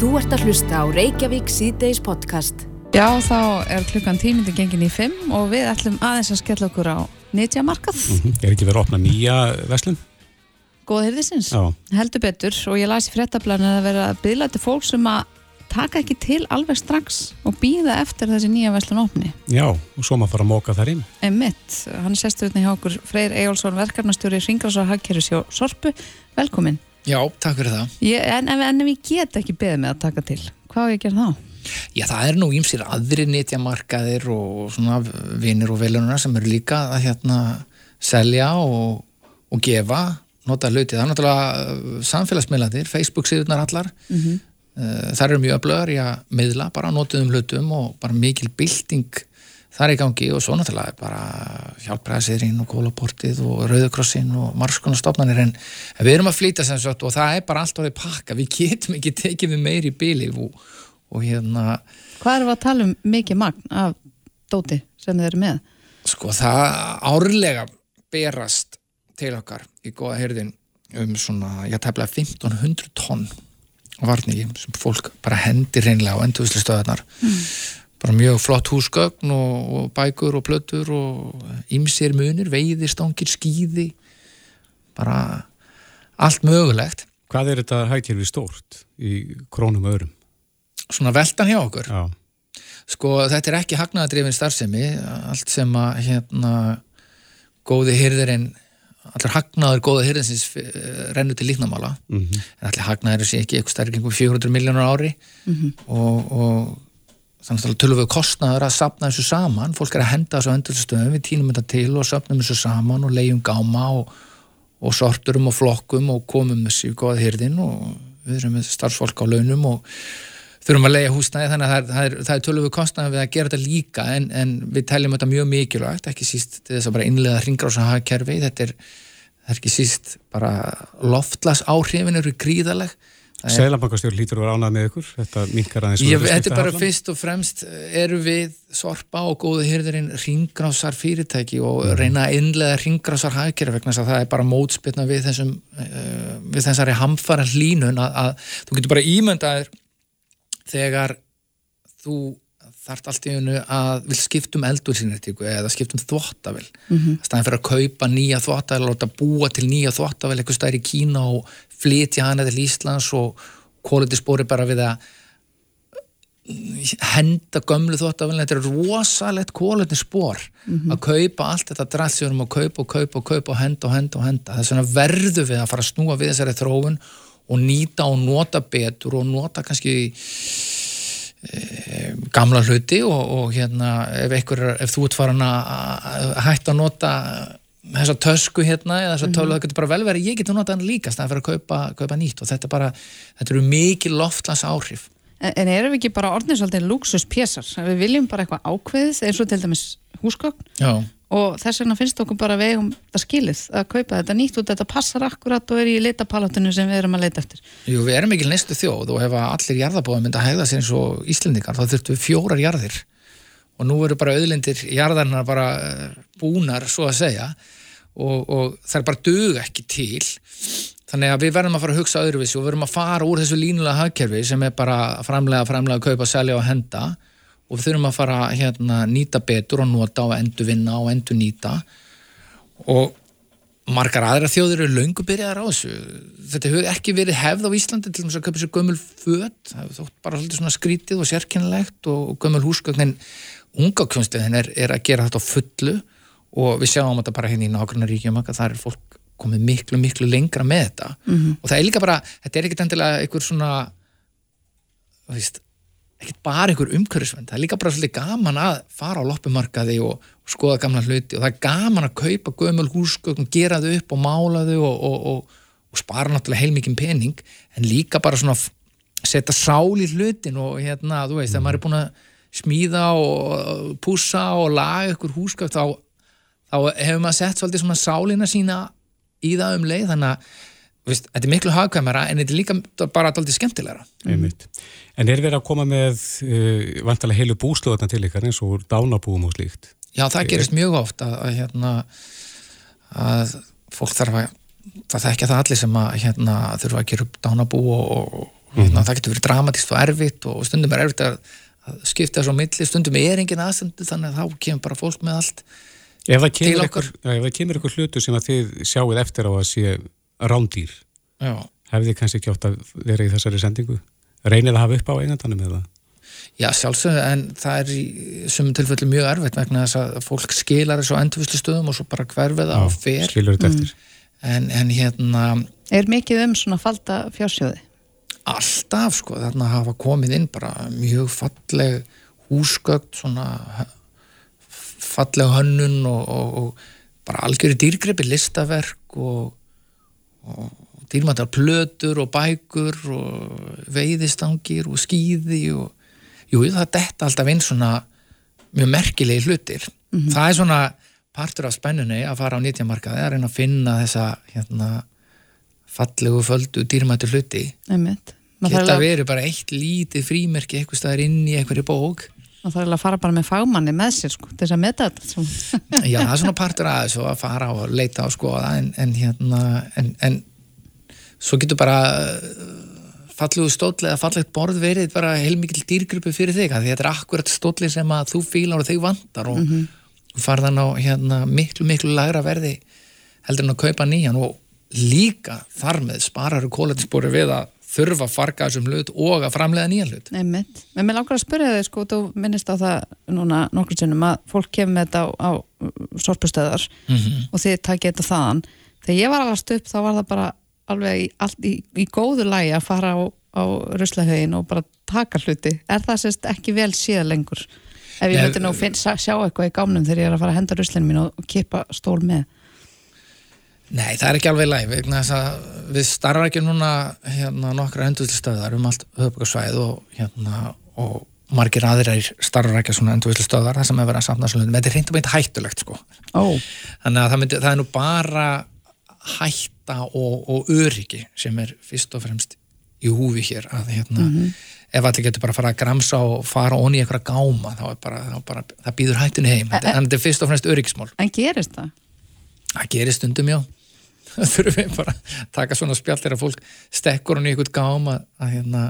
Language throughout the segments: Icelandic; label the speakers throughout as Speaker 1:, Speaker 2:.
Speaker 1: Þú ert að hlusta á Reykjavík síðdeis podcast.
Speaker 2: Já, þá er klukkan tímindi gengin í fimm og við ætlum aðeins að skella okkur á nýtjamarkað.
Speaker 3: Mm -hmm. Er ekki verið að opna nýja veslun?
Speaker 2: Góða hirðisins.
Speaker 3: Já.
Speaker 2: Heldur betur og ég lasi fréttablan að vera að byggla til fólk sem að taka ekki til alveg strax og býða eftir þessi nýja veslun opni.
Speaker 3: Já, og svo maður fara að móka þar inn.
Speaker 2: Emitt, hann sestur hérna hjá okkur Freyr Ejálsson, verkefnastjóri Hagkerfis hjá Sorpu. Velkomin.
Speaker 4: Já, takk fyrir það.
Speaker 2: Ég, en, en, en ef ég get ekki beðið með að taka til, hvað er ég að gera þá?
Speaker 4: Já, það er nú ímsir aðri nýtjamarkaðir og svona vinnir og velunar sem eru líka að hérna selja og, og gefa nota hluti. Það er náttúrulega samfélagsmiðlandir, Facebook síðunar allar
Speaker 2: Mm -hmm.
Speaker 4: það eru mjög öflögar í að miðla bara notuðum hlutum og bara mikil bylting þar í gangi og svo náttúrulega bara hjálpræðsirinn og kólaportið og rauðukrossin og margskonastofnanir en við erum að flýta sem sagt og það er bara allt orðið pakka, við getum ekki tekið við meiri bíli og, og hérna
Speaker 2: Hvað erum við að tala um mikið magn af dóti sem þið eru með?
Speaker 4: Sko það árlega berast til okkar í góða hyrðin um svona, ég tefla 1500 tonn varningi sem fólk bara hendir reynlega á endurvislistöðarnar mm. Bara mjög flott húsgögn og, og bækur og plötur og ymsir munir, veiði, stangir, skýði bara allt mögulegt.
Speaker 3: Hvað er þetta hægtirfi stórt í krónum öðrum?
Speaker 4: Svona veldan hjá okkur.
Speaker 3: Já.
Speaker 4: Sko þetta er ekki hagnaðadrifin starfsemi. Allt sem að hérna góði hyrðurinn allir hagnaður góða hyrðinsins rennu til líknamála
Speaker 3: Mm -hmm.
Speaker 4: en allir hagnaður sé ekki eitthvað stærkingum 400 miljónur ári. Og, og þannig að tölum við kostnaður að sapna þessu saman. Fólk er að henda þessu öndurstöðum við tínum þetta til og sapnum þessu saman og leiðum gáma og, og sorturum og flokkum og komum þessu í góða hyrðin og við erum með starfsfólk á launum og þurfum að leiða húsnæði þannig að það er, er, er tölum við kostnaður við að gera þetta líka en, en við teljum þetta mjög mikilvægt ekki síst þess að bara innlega hringrása hagkerfi. Þetta er, er ekki síst bara loftlas áhrifin eru gríðaleg
Speaker 3: Sælabankastjórn lítur að vera ánað með ykkur. Þetta minkar aðeins
Speaker 4: Ég, þetta er bara fyrst og fremst eru við sorpa og góðu hyrðurinn ringrásar fyrirtæki og
Speaker 3: Mhm.
Speaker 4: reyna að innlega ringrásar hagkerfi vegna þess að það er bara mótspilna við þessum uh, við þessari hamfara hlínun að, að þú getur bara ímyndaðir þegar þú þarft allt í hennu að vil skiptum eldursinnertíku eða skiptum þvottavel mm -hmm. staðin fyrir að kaupa nýja þvottavel og láta búa til nýja þvottavel eitthvað stær í Kína og flytja hana til Íslands og kóliti spóri bara við að henda gömlu þvottavelin þetta er rosalegt kóliti spór að kaupa allt þetta drallsjónum og kaupa og kaupa og kaupa og henda og henda og henda. Þess vegna verðu við að fara að snúa við þessari þróun og nýta og nota betur og nota kannski gamla hluti og, og hérna ef, einhver, ef þú ert farin að hætta að nota þessa tösku hérna eða þessa tölu, það getur bara vel verið ég getur notað hann líka staðan fyrir að kaupa, kaupa nýtt og þetta bara, þetta eru mikið loftlas áhrif
Speaker 2: En, en erum við ekki bara orðnir svolítið luxuspjessar? Við viljum bara eitthvað ákveðið eins og til dæmis húsgögn?
Speaker 4: Já,
Speaker 2: og þess vegna finnst okkur bara við um það skilið að kaupa þetta nýtt og þetta passar akkurat og er í leitapalátinu sem við erum að leita eftir.
Speaker 4: Jú, við erum ekki næstu þjóð og ef að allir jarðabóðum myndi að hegða sér eins og Íslendingar þá þurftum við fjórar jarðir. Og nú eru bara auðlindir jarðarnar bara eh, búnar svo að segja. Og, og það er bara dög ekki til. Þannig að við verðum að fara að hugsa öðruvísi og við verðum að fara úr þessu línulega hagkerfi sem er bara framlega, framlega, kaupa, selja og henda og við þurfum að fara að hérna, nýta betur og nota og endur vinna og endur nýta og margar aðra þjóðir eru löngu byrjaðar á þessu. Þetta hefur ekki verið hefð á Íslandi til þess að köpa sér gömul föt. Það hefur þótt bara svolítið svona skrítið og sérkennilegt og gömul húsgögnin unga kjónsliðin er, er að gera þetta á fullu. Og við sjáum þetta bara hérna í nákvæmna ríkjum að það er fólk komið miklu, miklu lengra með þetta. -hmm. og það er líka bara, þetta er ekkit endilega einhver svona þú veist, ekkit bara einhver umhverfisvend það er líka bara svolítið gaman að fara á loppumarkaði og, og skoða gamla hluti og það er gaman að kaupa gömul húsgögn gera þau upp og mála þau og, og, og, spara náttúrulega heilmikinn pening en líka bara svona setja sál í hlutin og hérna, þú veist, þegar maður er búin að smíða og pússa og laga ykkur húsgögn þá, þá hefur maður sett svolítið svona sálina sína í það um leið. Þannig að veist, þetta er miklu hagkvæmara en þetta er líka bara alltaf skemmtilegra
Speaker 3: Einmitt. En er verið að koma með uh, vantalega heilu búslóðarna til ykkar eins og dánabúum og slíkt?
Speaker 4: Já, það gerist mjög oft að, að, hérna, að fólk þarf að það þekkja það allir sem að hérna, þurfa að gera upp dánabú og, og, hérna, það getur verið dramatíst og erfitt og stundum er erfitt að, að skipta á milli, stundum er engin aðstendu þannig að þá kemur bara fólk með allt
Speaker 3: Ef það kemur ykkur, ykkur hlutu sem að þið sjáuð eftir á að sé rándýr,
Speaker 4: Já,
Speaker 3: hefði kannski ekki átt að vera í þessari sendingu? Reynið að hafa upp á eigandanum eða?
Speaker 4: Já sjálfsögðu, en það er í sumum tilfellu mjög erfitt vegna þess að fólk skilar þessu á endurvislu stöðum og svo bara hverfið og fer
Speaker 3: skilur þetta eftir.
Speaker 4: en, en hérna
Speaker 2: Er mikið um svona falda fjársjóði?
Speaker 4: alltaf sko, þarna hafa komið inn bara mjög falleg húsgögt svona falleg hönnun og, og, og bara algjöru dýrgreipi listaverk og, og dýrmættar plötur og bækur og veiðistangir og skýði og jú, það detta alltaf inn svona mjög merkilegi hlutir. Það er svona partur af spennunni að fara á nýtjamarkaði að reyna að finna þessa hérna fallegu földu dýrmættu hluti. Geta verið bara eitt lítið frímerki eitthvað staðar inn í einhverju bók
Speaker 2: maður þarf að fara bara með fagmanni með sér sko, þess að meta þetta svo.
Speaker 4: já, það er svona partur að þessu að fara og leita og skoða en, en hérna en, en svo getur bara uh, fallegu stóll eða fallegt borð verið bara heilmikil dýrgrupu fyrir þig því þetta er akkurat stóllin sem að þú fílar og þig vantar og mm farðan á hérna, miklu miklu lagra verði heldur en að kaupa nýjan og líka þar með spararu kólætinsbúri við að þurfa að farga þessum hlut og að framlega nýjan hlut
Speaker 2: Einmitt. En mér langar að spyrja þig sko, þú minnist á það núna nokkur sinnum að fólk kemur með þetta á, á sorpustöðar og þið takið þetta þaðan. Þegar ég var alveg upp þá var það bara alveg í, allt, í, í góðu lægi að fara á, á ruslahauðin og bara taka hluti. Er það sérst ekki vel síða lengur? Ef ég
Speaker 4: Nei,
Speaker 2: myndi nú finn, sjá eitthvað í gámnum þegar ég er að fara að henda ruslinu mín og, og kipa stól með.
Speaker 4: Nei, það er ekki alveg læg vegna þess að við starfa ekki núna hérna nokkra endurvillistöðar um allt höfbrukarsvæð og hérna og margir aðrir starfa ekki svona endurvillistöðar það sem er verið að safna svona þetta er reyndum eitthvað hættulegt sko.
Speaker 2: Ó,
Speaker 4: þannig að það, myndi, það er nú bara hætta og, og öryggi sem er fyrst og fremst í húfi hér að hérna ef allir getur bara að fara að gramsa og fara onni í eitthvað gáma þá er bara, þá bara það býður hættunni heim, þetta, en þetta er fyrst og fremst öryggismál.
Speaker 2: En gerist það?
Speaker 4: Það gerir stundum já það þurfum við bara að taka svona spjallir að fólk stekkur hann í eitthvað gám að, að hérna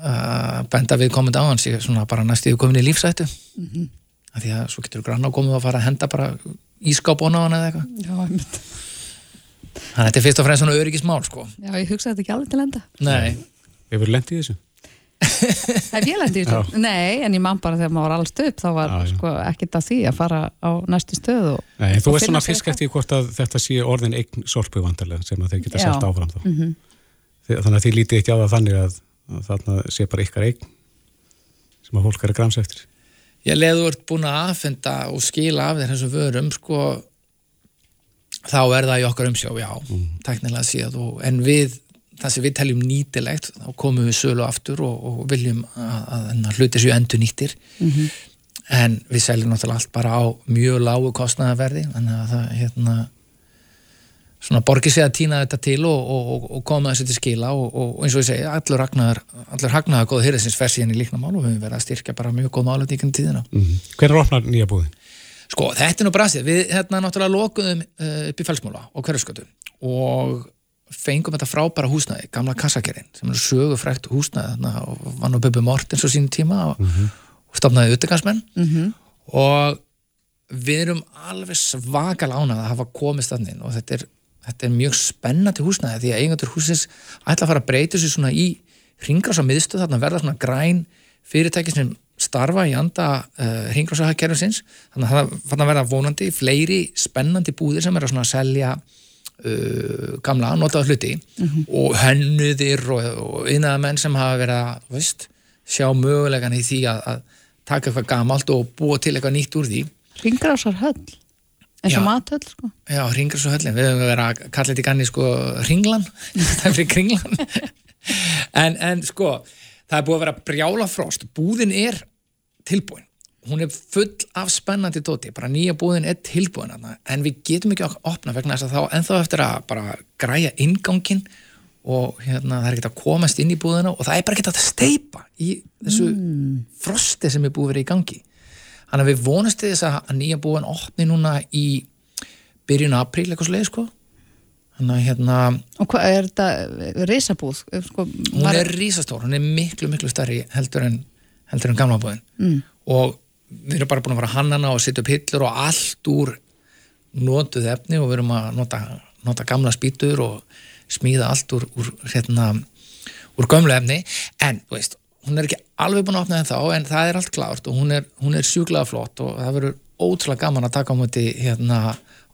Speaker 4: að benda við komandi á hans í svona bara næstíðu komin í lífsættu mm -hmm. að því að svo getur grann á komið að fara að henda bara ískáp á hann eða eitthvað
Speaker 2: Já, einmitt.
Speaker 4: þannig að þetta er fyrst og fremst svona öryggismál sko
Speaker 2: Já, ég hugsaði þetta ekki alveg til enda.
Speaker 4: Nei,
Speaker 3: Hefur lent í þessu?
Speaker 2: Hef ég lendi í þessu? Nei, en ég man bara þegar maður var alls upp þá var
Speaker 3: Já, já.
Speaker 2: sko ekkert að því að fara á næstu stöð og,
Speaker 3: Nei, þú veist svona fisk eftir hvort að þetta sé orðin eign sorpu vantarlega sem að þeir geta
Speaker 2: Já.
Speaker 3: selt áfram þá.
Speaker 2: Mhm.
Speaker 3: Þi- Þannig að þið lítið ekki á það þannig að, að þarna sé bara ykkar eign sem að fólk er að gramsa eftir.
Speaker 4: ég leðu ert búin að aðfenda og skila af þér þessum vörum sko þá er það í okkar umsjá, já, teknilega séð og, en við, það sem við teljum nýtilegt, þá komum við sölu aftur og, og viljum að, að, hluti séu endur nýttir en við seljum náttúrulega allt bara á mjög lágu kostnaðarverði þannig að það hérna svona borgið sig að týna þetta til og, og, og, og koma þessu til skila og, og eins og ég segi, allur hagnaðar allur hagnaðar góð síðan í líknamál og við höfum verið að styrkja bara mjög góð tíðina.
Speaker 3: Mm. Hvernig opnar nýja búðin?
Speaker 4: Sko, þetta er nú brasið. Við hérna náttúrulega lokuðum uh, upp í felsmúla og hverjaskötu og fengum þetta frábæra húsnæði, gamla kassakerinn sem er sögufrækt húsnæði þarna og var nú Bubbi Mortens á sínum tíma og, og stofnaði uttegansmenn
Speaker 2: Mhm.
Speaker 4: og við erum alveg svakal ánað að hafa komist þannig og þetta er, þetta er mjög spennandi húsnæði því að eigendur húsins ætla að fara að breyta sér svona í hringrás á miðstöð þarna verða svona græn fyrirtæki sem starfa í anda uh, hringrásahakerfisins þannig að það fann að verða vonandi fleiri spennandi búðir sem er að selja uh, gamla notaða hluti og hennuðir og, og innæðamenn sem hafa verið að veist, sjá mögulegan í því að, að taka eitthvað gamalt og búa til eitthvað nýtt úr því.
Speaker 2: Ringrásar höll eins og mathöll sko.
Speaker 4: Já, ringur svo höllin, við höfum verið að kalla þetta í ganni sko ringlan, það er fyrir kringlan. En, en sko það er búið að vera brjála frost búðin er tilbúin hún er full af spennandi dóti bara nýja búðin er tilbúin en við getum ekki að opna vegna þess að þá ennþá eftir að bara græja ingangin og hérna það er ekki að komast inn í búðina og það er bara ekki að steipa í þessu frosti sem er búið verið í gangi þannig að við til þess að nýja búin opni núna í byrjun apríl eitthvað svoleið sko Þannig hérna,
Speaker 2: Og hvað er þetta risabúð? Sko,
Speaker 4: hún er rísastór, hún er miklu, miklu stærri heldur en, heldur en gamla búin mm. og við erum bara búin að fara hannana og setja upp hillur og allt úr notuð efni og við erum að nota, nota gamla spýtur og smíða allt úr, úr hérna, úr gömlu efni. En, veist, hún er ekki alveg búin að opna það þá en það er allt klárt og hún er, hún er sjúklega flott og það verður ótrúlega gaman að taka á móti hérna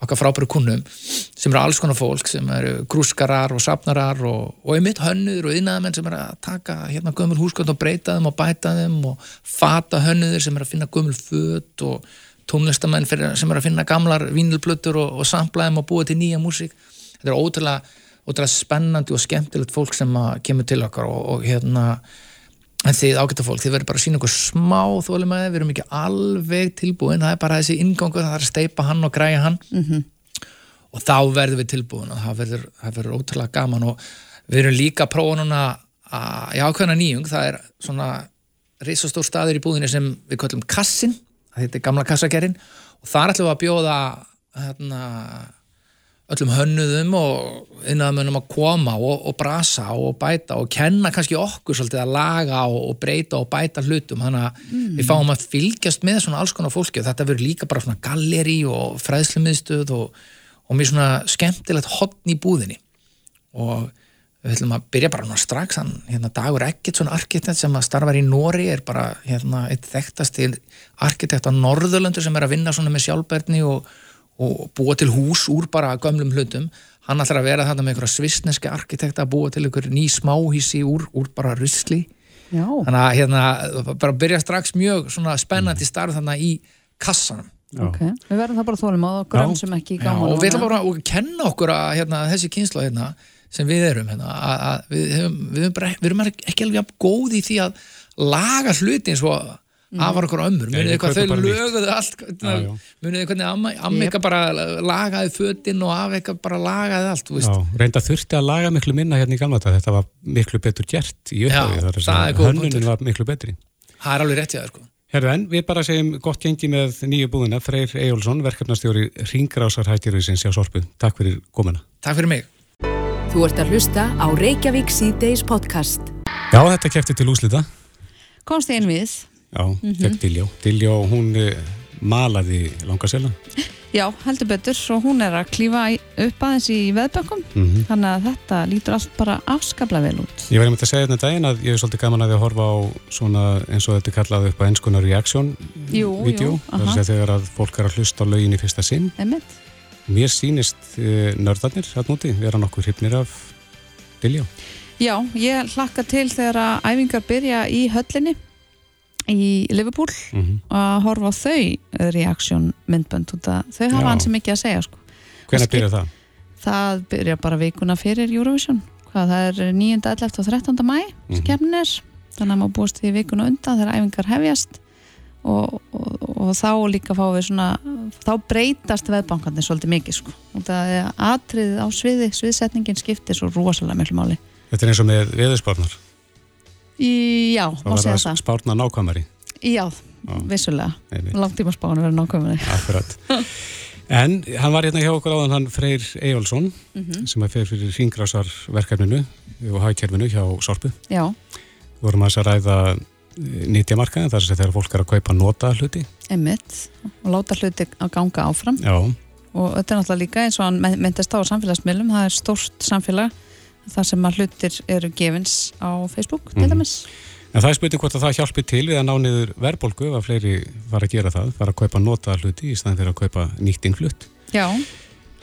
Speaker 4: okkar frábæru kunnum sem eru alls konar fólk sem eru grúskarar og safnarar og, og einmitt hönnuður og innæðamenn sem eru að taka hérna gömul húsgönd og breyta þeim og bæta þeim og fata hönnuður sem eru að finna gömul föt og tónlistamenn sem eru að finna gamlar vínilblötur og, og sampla þeim og búa til nýja músík. Þetta er ótrúlega, ótrúlega spennandi og skemmtilegt fólk sem kemur til okkar og, og hérna en þið ágæta fólk, þið verður bara að sína okkur smá þólum að við erum ekki alveg tilbúin það er bara þessi ingangur, það er að steipa hann og græja hann -hmm. og þá verðum við tilbúin og það verður, það verður ótrúlega gaman og við erum líka að prófa núna að, í ákveðna nýjung, það er svona risastór staður í búðinni sem við kallum kassin, þetta er gamla kassagerinn og þar ætlum við að bjóða hérna öllum hönnuðum og innanmönnum að koma og, og brasa og bæta og kenna kannski okkur svolítið að laga og, og breyta og bæta hlutum þannig að mm. við fáum að fylgjast með svona alls konar fólki og þetta verður líka bara svona galleri og fræðslumiðstöð og, og mjög svona skemmtilegt hotn í búðinni og við ætlum að byrja bara strax hann, hérna Dagur Eggertsson arkitekt sem að starfar í Nóri er bara hérna eitt þekktast til arkitekt á Norðurlöndu sem er að vinna svona með sjálfberðni og og búa til hús úr bara gömlum hlutum. Hann ætlar að vera þarna með einhverja svissneski arkitekta að búa til einhver ný smáhísi úr, úr bara rusli.
Speaker 2: Já.
Speaker 4: þannig að hérna, bara byrja strax mjög svona spennandi starf þarna í kassanum.
Speaker 2: Ok, við verðum það bara þólum og grönn sem ekki gaman
Speaker 4: og við ætlum bara að kenna okkur að hérna, þessi kynsla hérna, sem við erum hérna, að, að við, við, bara, við erum ekki alveg jafn góð í því að laga hluti eins og afar okkur ömmur, munið þið hvað þau löguðu allt munið þið hvernig amma, amma ykkar bara lagaði fötin og af ykkar bara lagaði allt þú veist.
Speaker 3: Já, reynda þurfti að laga miklu minna hérna í gamla þetta, þetta var miklu betur gert í upphafi,
Speaker 4: er
Speaker 3: hönnunin var miklu betri.
Speaker 4: það er alveg rétt í það sko.
Speaker 3: Herru en, við bara segjum gott gengi með nýju búðina, Freyr Eyjólfsson, verkefnastjóri Ringrásar hættirvísins hjá Sorpu. Takk fyrir komuna.
Speaker 4: takk fyrir mig
Speaker 1: Þú ert að hlusta á Reykjavík C-Days podcast.
Speaker 3: Já, þetta kefti til úslita.
Speaker 2: Komst einn við
Speaker 3: Já, mm -hmm. Diljó. Diljó, hún uh, malaði langasela.
Speaker 2: Já, heldur betur og hún er að klífa upp aðeins í veðbökkum
Speaker 3: Mm
Speaker 2: þannig að þetta lítur allt bara afskaplega vel út
Speaker 3: Ég var einmitt að segja þetta daginn að ég er svolítið gaman að að horfa á svona eins og þetta er kallað upp á ennskunar reaction
Speaker 2: Jú,
Speaker 3: vídeo.
Speaker 2: jú,
Speaker 3: Það er að þegar að fólk er að hlusta á lögin í fyrsta sinn.
Speaker 2: Einmitt.
Speaker 3: Mér sýnist uh, nördarnir að núti vera nokkur hrifnir af Diljó.
Speaker 2: Já, ég hlakka til þegar að æfingar byrja í höllinni í Liverpool
Speaker 3: Mm
Speaker 2: að horfa á þau reaction myndbönd þau hafa
Speaker 3: Já.
Speaker 2: hans mikið að segja sko. Kannski-
Speaker 3: byrjar það?
Speaker 2: það byrja bara vikuna fyrir Eurovision hvað það er 9. 11. og 13. mæ
Speaker 3: Mhm.
Speaker 2: skemmnin er þannig að maður búist því vikuna undan þegar æfingar hefjast og, og, og þá líka fá við svona þá breytast veðbankarnir svolítið mikið sko. og það er atriðið á sviði sviðsetningin skiptir svo rosalega miklu máli
Speaker 3: Þetta er eins og með veðurspárnar.
Speaker 2: Í, já, má segja
Speaker 3: að
Speaker 2: það
Speaker 3: spárna nákvæmari.
Speaker 2: já,
Speaker 3: Já.
Speaker 2: vissulega, langtíma spáinu verður nákvæmlega
Speaker 3: Akkurat. En hann var hérna hjá okkur áðan hann Freyr Eyjólfsson
Speaker 2: Mhm.
Speaker 3: sem er fyrir fyrir ringrásar verkefninu og hagkerfinu hjá Sorpu.
Speaker 2: já,
Speaker 3: vorum aðeins að ræða nýtjamarkaðin þar sem þegar fólk er að kaupa nota hluti.
Speaker 2: einmitt og láta hluti að ganga áfram
Speaker 3: Já,
Speaker 2: og þetta er náttúrulega líka eins og hann myndist á samfélagsmiðlum, það er stórt samfélag þar sem að hlutir eru gefins á Facebook, til
Speaker 3: Mhm.
Speaker 2: dæmis
Speaker 3: en það er spurning hvort að það hjálpi til við að ná niður verðbólgu ef að fleiri fara að gera það, fara að kaupa nota hluti í staðin fyrir að kaupa nýtt innflutt.
Speaker 2: Já,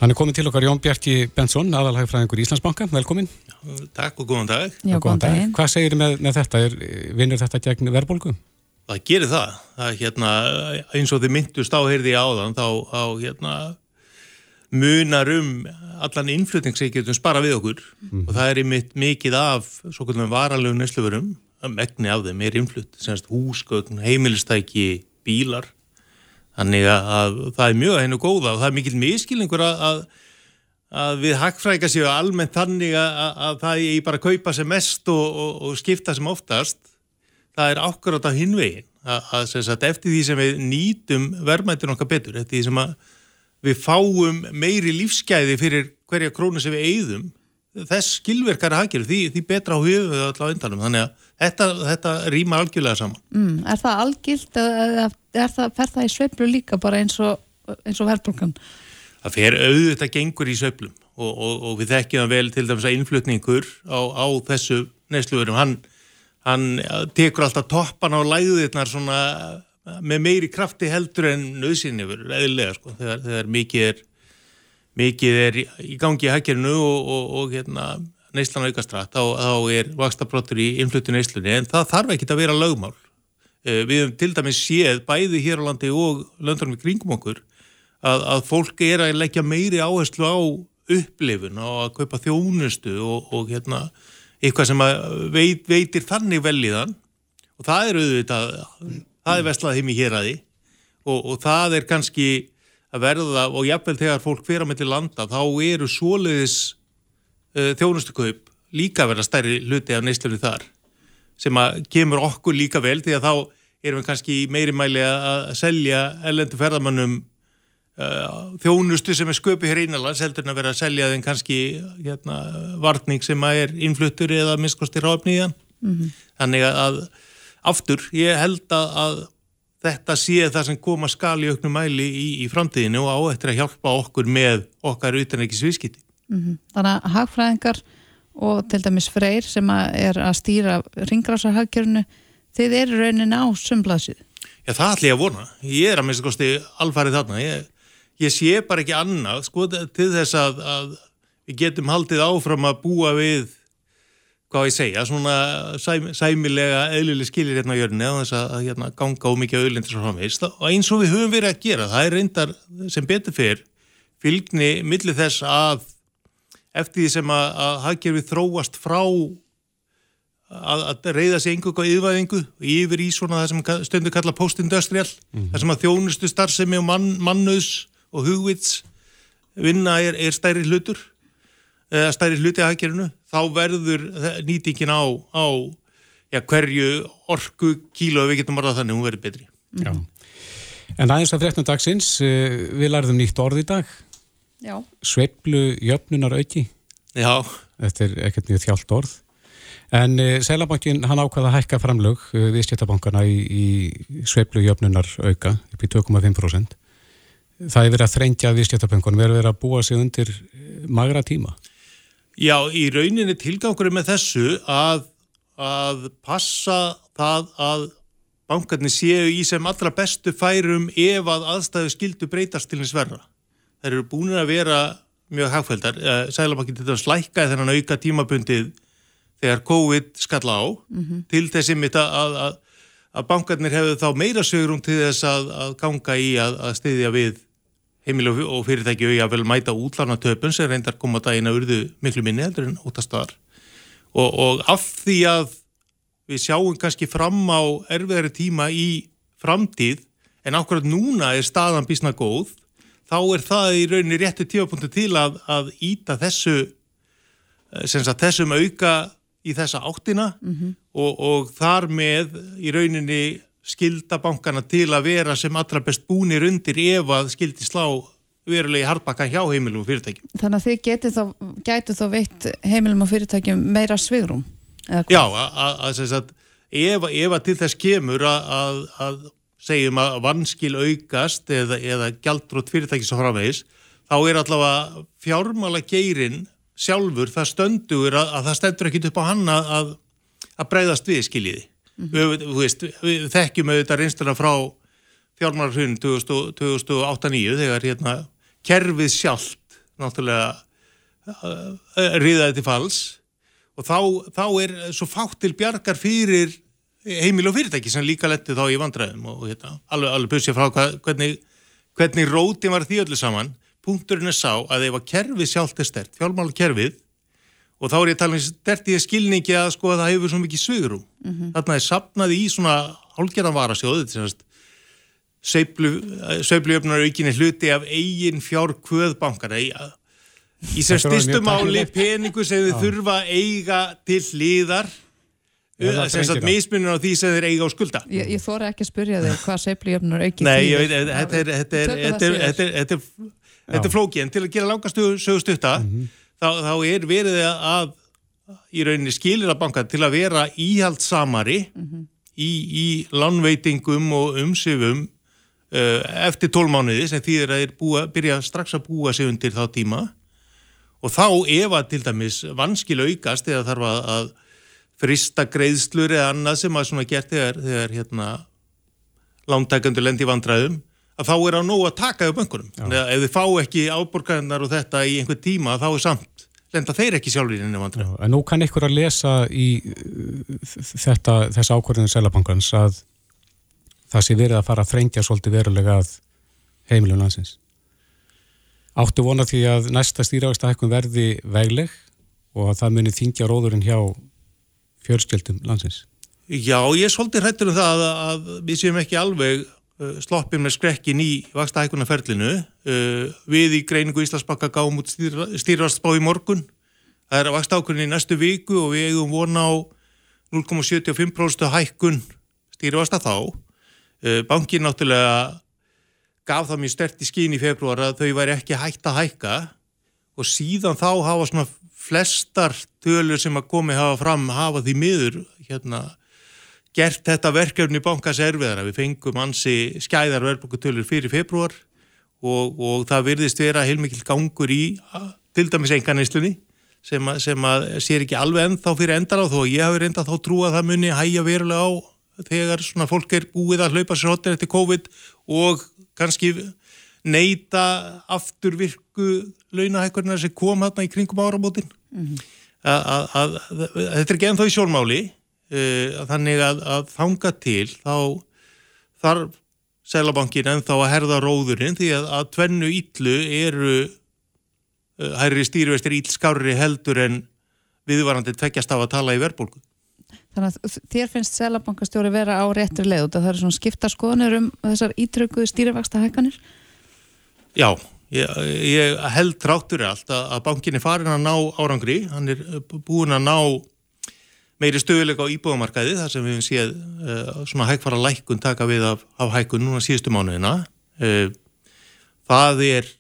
Speaker 3: Hann er komin til okkar Jón Bjarki Bensson, aðalhægfræðingur Íslandsbanka, velkomin.
Speaker 5: Takk og góðan dag.
Speaker 2: já, góðan daginn
Speaker 3: Hvað segir með, með þetta? Er, vinnur þetta gegn verðbólgu?
Speaker 5: Það gerir það. það hérna, eins og þið myndust á heyrði áðan þá á, hérna, munar um allan innflutning sem getum spara við okkur. Og það er einmitt mikið af svo kallum varalögum nesluverum megni af þeim er innflutt semst húsgögn, heimilistæki, bílar. Þannig að, að það er mjög að hennu góða og það er mikill miskilningur að, að að við hackfrækja séu almennt þannig að, að, að það er bara að kaupa sem mest og, og, og skipta sem oftast. Það er ákvarðat af hinvegin að, eftir því sem við nýtum verðmættin okkar betur, eftir því sem að við fáum meiri lífsgæði fyrir hverja krónu sem við eigðum þess skilverkari hagir því, því betra á höfu við öll á endanum þannig að þetta, þetta rýma algjörlega saman
Speaker 2: mm, Er það algilt eða er það, fer það í sveiflu líka bara eins og, eins og verðbólkan?
Speaker 5: Það fer auðvitað gengur í sveiflum og, og, og við þekkjum vel til dæmis að innflutningur á, á þessu neysluverum, hann, hann tekur alltaf toppan á læðuðirnar svona með meiri krafti heldur en nöðsynni verður eðlilega sko, þegar, þegar mikið er mikið er í gangi í hækjörnu og, og, og hérna, neyslan aukastrætt, þá, þá er vakstabrottur í innflutu neyslunni, en það þarf ekki að vera lögmál. Eh, við hefum til dæmis séð bæði hér á landi og löndunum í kringum okkur að, að fólk er að leggja meiri áherslu á upplifun og að kaupa þjónustu og, og hérna, eitthvað sem veit, veitir þannig vel í þann og það er auðvitað, það er vestlað heim í hér aði og það er kannski að verða og jafnvel þegar fólk fyrir að myndi landa þá eru svoleiðis uh, þjónustukaup líka verða stærri hluti af neistlunni þar sem að kemur okkur líka vel því að þá erum við kannski meiri mæli að selja ellendu ferðamannum uh, þjónustu sem er sköpi hér einanlands heldur en að vera að selja þeim kannski hérna, vartning sem að er innfluttur eða minnskosti ráfni í hann mm -hmm. þannig að aftur ég held að, þetta sé það sem koma skal í auknum mæli í, í framtíðinu og á eftir að hjálpa okkur með okkar utanækisvískiti.
Speaker 2: Mm -hmm. Þannig að hagfræðingar og til dæmis freyr sem að er að stýra ringrásarhaggjörnu, þið eru raunin á sumblasið.
Speaker 5: Já, það ætlum ég að vona. Ég er að minnst kosti alfarið þarna. Ég, ég sé bara ekki annað, sko, til þess að, að við getum haldið áfram að búa við hvað ég segja, svona sæm, sæmilega eðlileg skilir hérna á jörni að þess að hérna, ganga á mikið auðlindir svo framvegist og eins og við höfum verið að gera það er reyndar sem betur fyrr fylgni millir þess að eftir því sem að, að haggjörfið þróast frá að, að reyða sig einhverju á yðvæðingu yfir í svona það sem stundu kalla post-industrial, mm -hmm. það sem að þjónustu starfsemi og mann, mannus og hugvits vinna er, er stærri hlutur stærri hluti að haggjörinu þá verður nýtingin á, á já, hverju orku kíló við getum varðað þannig, hún verður betri.
Speaker 3: Já. En aðeins að 13 dagsins, eh, við lærðum nýtt orð í dag.
Speaker 2: Já.
Speaker 3: Sveiblu jöfnunar auki.
Speaker 5: Já.
Speaker 3: Þetta er ekkert nýtt þjált orð. En eh, Sælabankin, hann ákvaða að hækka framlög uh, við stjættabankana í, í sveiblu jöfnunar auka upp í 2,5%. Það er verið að þrengja við stjættabankunum, við erum verið að búa sig undir magra tíma.
Speaker 5: Já, í rauninni tilgangurum með þessu að, að passa það að bankarnir séu í sem allra bestu færum ef að aðstæðu skildu breytast til hins verra. Það eru búin að vera mjög hagfældar. Eh, Sælabankin til þess að slækka þennan auka tímabundið þegar COVID skalla á mm -hmm. til þessi mitt að, að, að bankarnir hefðu þá meira sögurum til þess að ganga í að stiðja við heimil og fyrirtæki auðvitað vel mæta útlarnatöpun sem reyndar koma daginn að urðu miklu minni heldur en óttastar og, og af því að við sjáum kannski fram á erfiðari tíma í framtíð en akkurat núna er staðan bísna góð þá er það í rauninni réttu tífapunktu til að, að íta þessu eh, sagt, þessum auka í þessa áttina mm -hmm. og, og þar með í rauninni skilda bankana til að vera sem allra best búnir undir ef að skildi slá verulegi hardbakka hjá heimilum og fyrirtækjum.
Speaker 2: Þannig að þið þá, gætu þá veitt heimilum og fyrirtækjum meira svigrum?
Speaker 5: Já, að, að, að ef, ef að til þess kemur að, að segjum að vanskil aukast eða, eða gjaldrótt fyrirtækis á framvegis, þá er allavega fjármála geirin sjálfur það stöndur að það stendur ekkit upp á hann að breyðast við skiljiði. Mm -hmm. við, veist, við þekkjum auðvitað reynstuna frá fjármararhund 2008-2009 þegar hérna kerfið sjálft náttúrulega uh, riðaði til falls og þá, þá er svo fátt til bjargar fyrir heimil og fyrirtæki sem líka letti þá í vandræðum og hérna, alveg, alveg bussið frá hvað, hvernig, hvernig rótin var því öllu saman punkturinn er sá að ef að kerfið sjálft er stert, fjármála kerfið og þá er ég að tala um stert í skilningi að sko að það hefur svo mikið svigurum mm -hmm. þarna er sapnaði í svona hálgerðan varasjóðu sveiflujöfnar aukinni hluti af eigin fjár kvöðbankana í, í sem styrstum áli peningu sem þið þurfa eiga til hlýðar mismunum á því sem þeir eiga á skulda.
Speaker 2: Ég, ég þóra ekki að spyrja þig hvað sveiflujöfnar aukinni
Speaker 5: Nei, ég veit, þetta er þetta er þetta er flóki, en til að gera langast sögustutta, mm -hmm. Þá, þá er verið að í rauninni skilir að banka til að vera íhaldsamari mm -hmm. í, í landveitingum og umsifum uh, eftir tólmánuði sem þýðir að þeir búa, byrja strax að búa sig undir þá tíma og þá ef að til dæmis vanskil aukast eða þarf að frista greiðslur eða annað sem að svona gert þegar, þegar hérna lántækandur lendi vandræðum að þá er á nóg að taka upp að ef þið fá ekki áborgarinnar og þetta í einhver tíma þá er samt, lenda þeir ekki sjálfur í henni vandræðum.
Speaker 3: En nú kann ykkur að lesa í uh, þetta, þessa ákvörðinu selabankans að það sé verið að fara að þrengja svolítið verulega að heimilum landsins. Áttu vona því að næsta stýrjáðistahækkun verði vegleg og að það muni þingja róðurinn hjá fjörstjöldum landsins.
Speaker 5: Já, ég er svolítið hrættur um það að, að við séum ekki alveg sloppið með skrekkin í vakstaækunarferlinu. Uh, við í greiningu Íslandsbakka gáum út stýrvastbá í morgun. Það er vakstaækunni í næstu viku og við eigum vona á 0,75% hækkun stýrvasta þá. Uh, bankin náttúrulega gaf það mjög stert í skín í februar að þau væri ekki hægt að hækka og síðan þá hafa svona flestar tölur sem að komi hafa fram hafa því miður hérna gert þetta verkefni bankas erfiðara. Við fengum ansi skæðar verðbúkutölur fyrir februar og, og það virðist vera heilmikil gangur í til dæmis enganeslunni sem, sem að sér ekki alveg ennþá fyrir endar á þó ég hafi reynda þá trú að það muni hægja verulega á þegar svona fólk er búið að hlaupa sér hotir eftir COVID og kannski neyta afturvirku launahækkurnar sem kom hérna í kringum áramótin. Mm -hmm. Þetta er ekki ennþá í sjálfmáli þannig að, að þanga til þá þarf Sælabankin en þá að herða róðurinn því að, að tvennu ítlu eru uh, hærri stýrivestir ílskári heldur en viðvarandi tveggjast af að tala í verbulgu.
Speaker 2: Þannig að þér finnst Sælabankastjóri vera á réttri leið og það er svona skipta skoðanir um þessar ítrökuðu stýrivexta hækkanir?
Speaker 5: Já, ég, ég held tráttur allt að, að bankin er farin að ná árangri, hann er búin að ná meiri stöðuleika á íbúðamarkaði þar sem við hefum séð uh, svona hægfara lækkun taka við af, af hækkun núna síðustu mánuðina. Uh, það er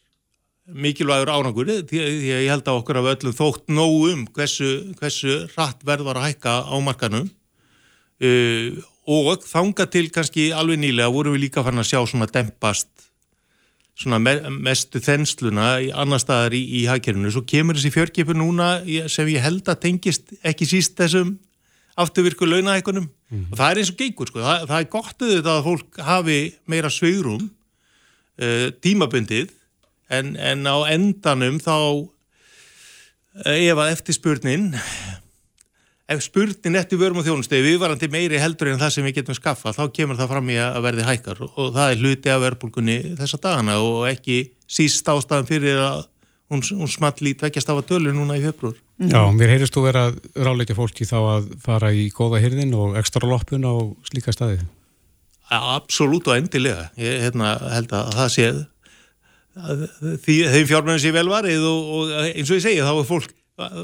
Speaker 5: mikilvægur árangur því að ég held að okkur af öllum þótt nógum hversu, hversu rætt verðvar að hækka á markanum uh, og þanga til kannski alveg nýlega vorum við líka fann að sjá svona dempast svona me mestu þensluna annar staðar í, í hagkerfinu. Svo kemur þessi fjörgipur núna sem ég held að tengist ekki síst þessum afturvirku launahækunum mm. og það er eins og geikur sko, það, það er gott auðvitað að fólk hafi meira sveirum uh, tímabundið en, en á endanum þá uh, ef að eftir spurnin ef spurnin eftir vörum og þjónustegi viðvarandi meiri heldur en það sem við getum skaffa þá kemur það fram í að verði hækkar og, það er hluti af verbulgunni þessa dagana og ekki síst ástæðan fyrir að hún, hún small í tveggjast af að dölur núna í februar
Speaker 3: Já, mér heyrist þú vera að ráleika fólki þá að fara í góða hyrðin og ekstra loppun á slíka staði?
Speaker 5: Absolut og endilega. Ég hérna, held að það sé því þeim fjármennin sé velvarið og, og eins og ég segi þá er fólk,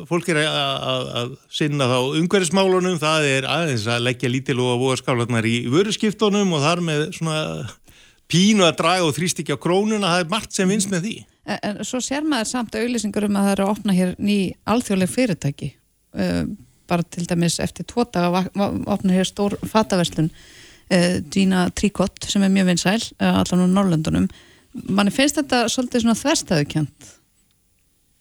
Speaker 5: fólk er að, sinna þá umhverfismálunum, það er aðeins að leggja lítil og voða skálarnar í vöruskiptunum og þar með svona pínu að draga og þrýst ekki á krónuna, það er margt sem vinst með því.
Speaker 2: En, en svo sér maður samt auðlýsingur um að það eru að opna hér ný alþjóðleg fyrirtæki, bara til dæmis eftir tóta að opna hér stór fataverslun, Gina Tricot sem er mjög vinsæl, allan á Norrlöndunum. Manni finnst þetta svolítið svona þverstaðukjönd?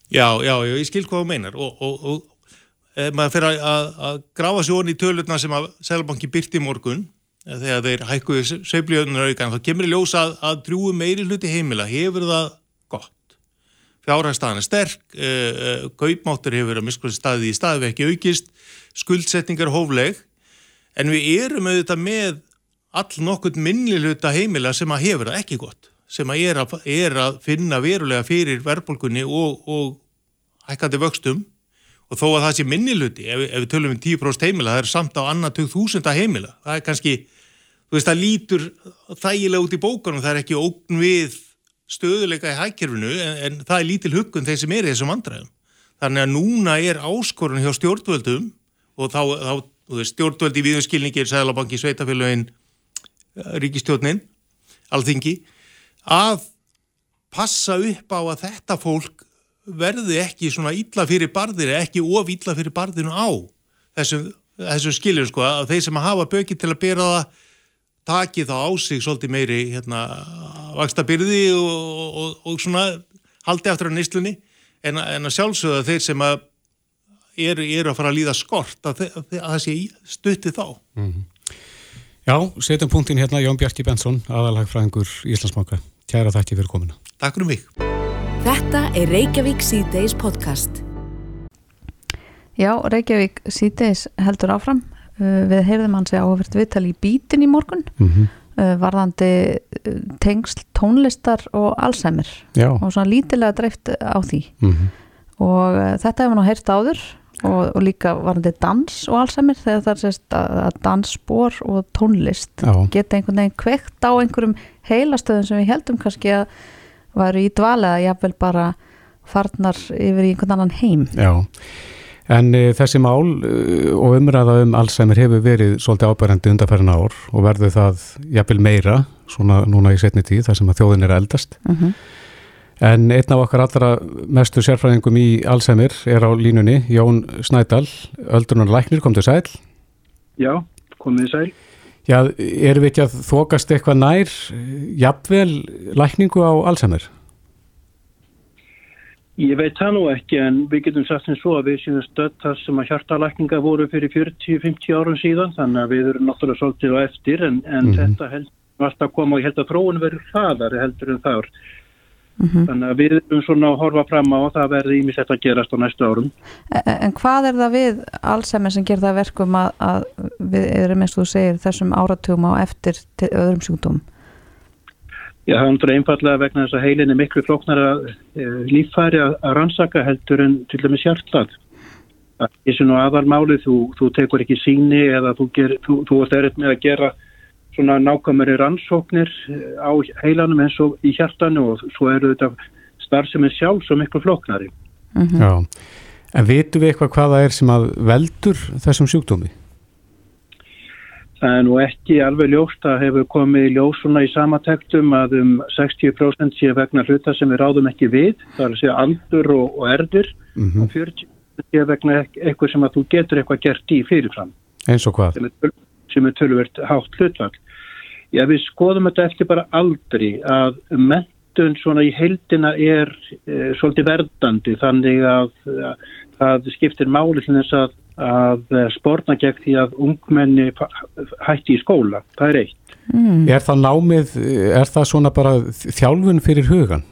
Speaker 5: Já, já, ég skil hvað þú meinar. Og, og, og maður fyrir að, að grafa sér onni í tölurna sem að Sælabanki byrti morgun þegar þeir hækkuðu sveifljöðunar aukan, þá kemur í ljósa að, að drúu meiri hluti heimila, hefur það gott. Fjárhagstæðan er sterk, uh, kaupmáttur hefur að miskulega staði í staði ekki aukist, skuldsetningar hófleg, en við erum auðvitað með all nokkur minni hluta heimila sem að hefur það ekki gott, sem að er að, er að finna verulega fyrir verðbólkunni og, og hækkandi vöxtum og þó að það sé minni hluti, ef, ef við tölum um 10% heimila, það er samt á annar 2000 heimila, það er kannski þú veist, það lítur þægilega út í bókunum, það er ekki ógn við stöðuleika í hækjörfinu en, en það er lítil huggun þeir sem er í þessum andræðum. Þannig að núna er áskorun hjá stjórnvöldum og þá, þá veist, stjórnvöldi í viðunskilningir, Sælabanki, Sveitafélagin, Ríkistjórnin, Alþingi, að passa upp á að þetta fólk verði ekki svona illa fyrir barðir ekki of illa fyrir barðinu á þessum, þessum skiljum sko að þeir sem hafa böki til að bera það taki þá á sig svolítið meiri hérna, vaksta byrði og, og, og svona haldi aftur á nýstlunni en, en að sjálfsögða þeir sem að eru, eru að fara að líða skort að, að, að það sé stutti þá mm -hmm.
Speaker 3: Já, setjum punktin hérna Jón Bjarki Bensson, aðalhagfræðingur Íslandsmáka. Kæra þakki fyrir komina.
Speaker 5: Takk fyrir mig.
Speaker 1: Þetta er Reykjavík C-Days podcast.
Speaker 2: Já, Reykjavík C-Days heldur áfram. Uh, við heyrðum hans að áhverjum viðtali í bítin í morgun mm -hmm. varðandi uh, tengsl tónlistar og Alzheimer
Speaker 3: Já.
Speaker 2: og svona lítilega dreift á því.
Speaker 3: Mm -hmm.
Speaker 2: Og þetta hefur nú heyrt áður og, og líka varandi dans og allsamir þegar það er sérst að dansspor og tónlist
Speaker 3: Já.
Speaker 2: geta einhvern veginn kveikt á einhverjum heilastöðum sem við heldum kannski að varu í dvala eða jáfnvel bara farnar yfir í einhvern annan heim
Speaker 3: Já, en e, þessi mál e, og umræða um Alzheimer hefur verið svolítið ábærandi undarfærin ár og verður það jáfnvel meira svona núna í setni tíð þar sem að þjóðin er eldast
Speaker 2: uh -huh.
Speaker 3: En einn af okkar allra mestu sérfræðingum í Alzheimer er á línunni, Jón Snædal, öldrunar læknir, kom til sæl.
Speaker 6: Já, komið sæl.
Speaker 3: Já, erum við ekki að þokast eitthvað nær, jafnvel lækningu á Alzheimer?
Speaker 6: Ég veit það nú ekki en við getum sagt eins svo að við séum stödd þar sem að hjartalækninga voru fyrir 40-50 árum síðan þannig að við erum náttúrulega svolítið á eftir en, en mm -hmm. þetta heldur alltaf koma og ég held að þróun verður hraðar heldur en það er. Mm -hmm. Þannig að við erum svona að horfa fram á og það verði ímisett að gerast á næstu árum.
Speaker 2: En, hvað er það við allsemmir sem ger það verkum að, að við erum eins og þú segir þessum áratugum á eftir öðrum sjúkdóm?
Speaker 6: Já, það er náttúrulega einfallega vegna þess að heilin er miklu flóknara e, líffæri að, að rannsaka heldur en til dæmis hjartlað. Það er svona aðalmálið, þú, þú tekur ekki síni eða þú, ger, þú, þú ert erið með að gera svona nákvæmari rannsóknir eh, á heilanum eins og í hjartanu og svo eru þetta starfseminn sjálf svo miklu floknari.
Speaker 3: Mm -hmm. Já, en veitu við eitthvað hvaða er sem að veldur þessum sjúkdómi?
Speaker 6: Það er nú ekki alveg ljóst að hefur komið ljósuna í samatektum að um 60% sé vegna hluta sem við ráðum ekki við, það er að segja aldur og, og erður mm -hmm. og 40% sé vegna eitthvað sem að þú getur eitthvað gert í fyrirfram.
Speaker 3: Eins og hvað?
Speaker 6: Sem er, sem er tölvert hátt hlutvall. Já, við skoðum þetta eftir bara aldrei að mentun svona í heildina er e, svolítið verdandi þannig að það skiptir máli til þess að, að spórna gegn því að ungmenni hætti í skóla. Það er eitt.
Speaker 3: Mm. Er það námið, er það svona bara þjálfun fyrir hugan?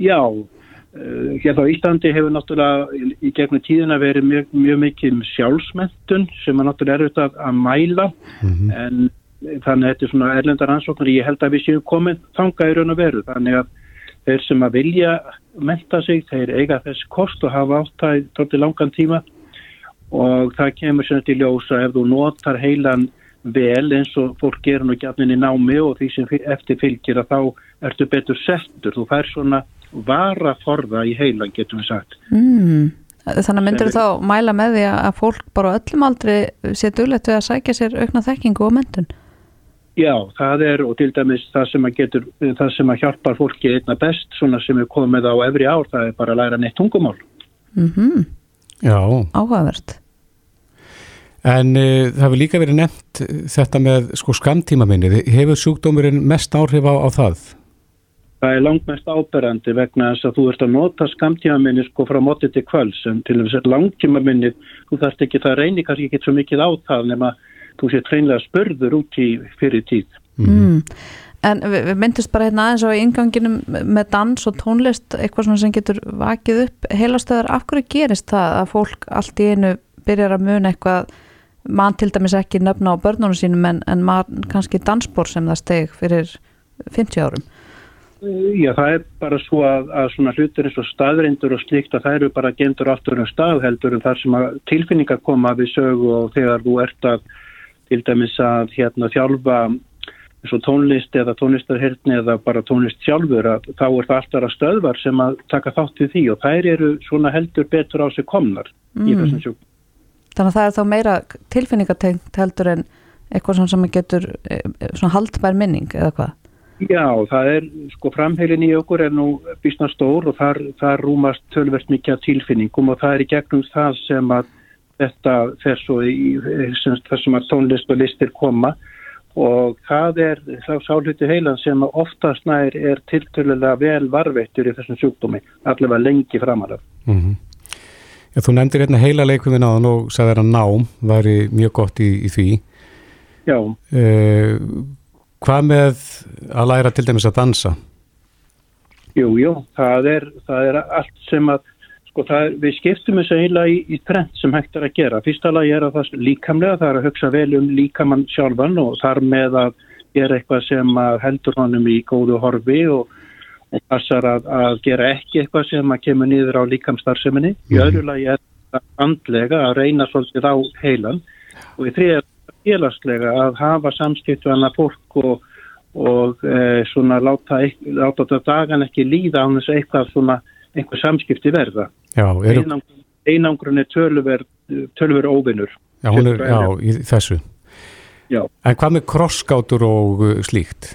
Speaker 6: Já, hérna á Íslandi hefur náttúrulega í gegnum tíðina verið mjög, mjög mikið sjálfsmentun sem er náttúrulega erfitt að, að mæla mm -hmm. en þannig að þetta er svona erlendar ansóknar ég held að við séum komið þanga í raun og veru. Þannig að þeir sem að vilja menta sig, þeir eiga þess kost og hafa áttæði tótti langan tíma. Og það kemur sér til ljósa ef þú notar heilan vel eins og fólk gerur nú gætnin í námi og því sem eftir fylgir að þá ertu betur settur, þú fær svona vara forða í heilan getum við sagt.
Speaker 2: Mm. Þannig að myndir þú þá mæla með því að fólk bara öllum aldrei sé duglegt við að sækja sér aukna þekkingu og mentun?
Speaker 6: Já, það er og til dæmis það sem að getur, það sem að hjálpar fólki einna best, svona sem er komið á efri ár, það er bara að læra neitt tungumál.
Speaker 2: Mm -hmm.
Speaker 3: Já.
Speaker 2: Áhugavert.
Speaker 3: En e, það hefur líka verið nefnt þetta með sko skamtíma minnið. Hefur sjúkdómurinn mest áhrif á, á það?
Speaker 6: Það er langt mest áberandi vegna þess að þú ert að nota skamtíma minnið sko frá mótið til kvöls, en til þess að langtíma minnið, þú þarfst ekki, það reynir kannski ekki svo mikið á það nema þú sé treinlega spörður út í fyrir tíð.
Speaker 2: Mm. En við, við myndist bara hérna aðeins á ynganginum með dans og tónlist, eitthvað sem getur vakið upp heilastöðar. Af hverju gerist það að fólk allt í einu byrjar að muna eitthvað, mann til dæmis ekki nefna á börnunum sínum en, en mann kannski dansbór sem það steg fyrir 50 árum?
Speaker 6: Já, það er bara svo að, að svona hlutur eins og staðreindur og slíkt að það eru bara gendur aftur um staðheldur en þar sem að tilfinningar koma við sögu og þegar þú ert að til dæmis að hérna þjálfa eins og tónlist eða tónlistarhyrni eða bara tónlist sjálfur að þá er það alltaf að stöðvar sem að taka þátt í því og þær eru svona heldur betur á sig komnar mm. í þessum sjúk.
Speaker 2: Þannig að það er þá meira tilfinningatengt heldur en eitthvað sem getur e, e, svona haldbær minning eða hvað?
Speaker 6: Já, það er, sko, framheilin í okkur er nú býstna stór og þar, þar rúmast tölvert mikið tilfinningum og það er í gegnum það sem að þetta fer svo í þessum að tónlist og listir koma og það er þá sáluti heilan sem oftast nær er tiltölulega vel varveittur í þessum sjúkdómi, allavega lengi framaraf.
Speaker 3: Mm -hmm. Já, þú nefndir hérna heila leikum við náðan og sagði að nám væri mjög gott í, í því.
Speaker 6: Já.
Speaker 3: Uh, hvað með að læra til dæmis að dansa?
Speaker 6: Jú, jú, það er, það er allt sem að Sko það, við skiptum þessu eiginlega í, í trend sem hægt er að gera. Fyrsta lagi er að það líkamlega, það er að hugsa vel um líkamann sjálfan og þar með að gera eitthvað sem heldur honum í góðu horfi og, og passar að, að gera ekki eitthvað sem að kemur niður á líkamstarfseminni. Í mhm. öðru lagi er það andlega að reyna svolítið á heilan og í þrija félagslega að hafa samskiptu annað fólk og, og e, svona láta, láta dagan ekki líða á þessu eitthvað svona einhver samskipti verða.
Speaker 3: Já, eru...
Speaker 6: Einangrun er tölver óvinnur.
Speaker 3: Já, er, já, í þessu.
Speaker 6: Já.
Speaker 3: En hvað með krosskátur og uh, slíkt?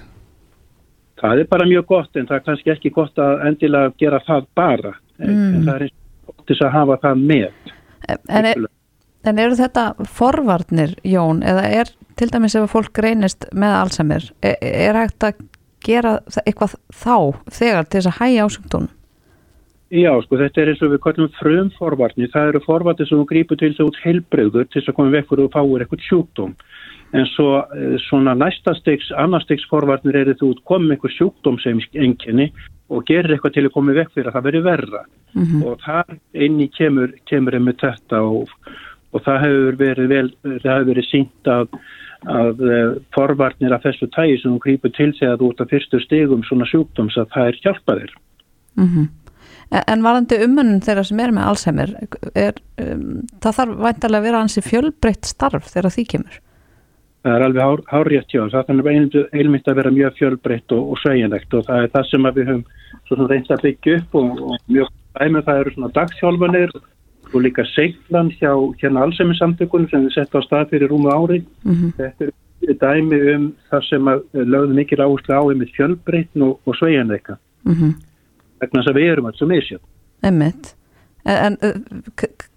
Speaker 6: Það er bara mjög gott en það er kannski ekki gott að endilega gera það bara. Mm. En það er gott þess að hafa það með.
Speaker 2: En, er, en eru þetta forvarnir, Jón, eða er til dæmis ef fólk reynist með Alzheimer, er, er hægt að gera eitthvað þá þegar til þess að hægja ásöktunum?
Speaker 6: Já, sko, þetta er eins og við kallum frumforvarni. Það eru forvarnir sem þú grýpur til þess að út heilbreyður til þess að koma vekkur og fáir eitthvað sjúkdóm. En svo eh, svona næsta stegs, annar stegs forvarnir er þú komið eitthvað sjúkdóm sem enginni og gerir eitthvað til að koma vekk fyrir að það veri verra. Mm -hmm. Og það einni kemur, kemur með þetta og, og það hefur verið vel, það hefur verið sínt að, að eh, forvarnir af þessu tægi sem þú grýpur til þess að út af fyrstu stegum svona sjúkdóms að það er hjálpaðir.
Speaker 2: Mm En varandi umönnum þeirra sem er með Alzheimer, er, um, það þarf væntalega að vera hansi fjölbreytt starf þegar því kemur?
Speaker 6: Það er alveg hár, hárjætt, já. Það þannig einmitt að vera mjög fjölbreytt og, og sveigjanlegt og það er það sem við höfum reynd að byggja upp og, og mjög dæmið það eru svona dagshjálfanir og líka seglan hjá hérna Alzheimer samtökunum sem við settum á stað fyrir rúmu ári. Mm -hmm. Þetta er dæmi um það sem lögðum mikil áherslu á um fjölbreytn og, og sveigjanleika. Mm -hmm vegna þess að við erum alls og misjöfn.
Speaker 2: Emmitt. En, en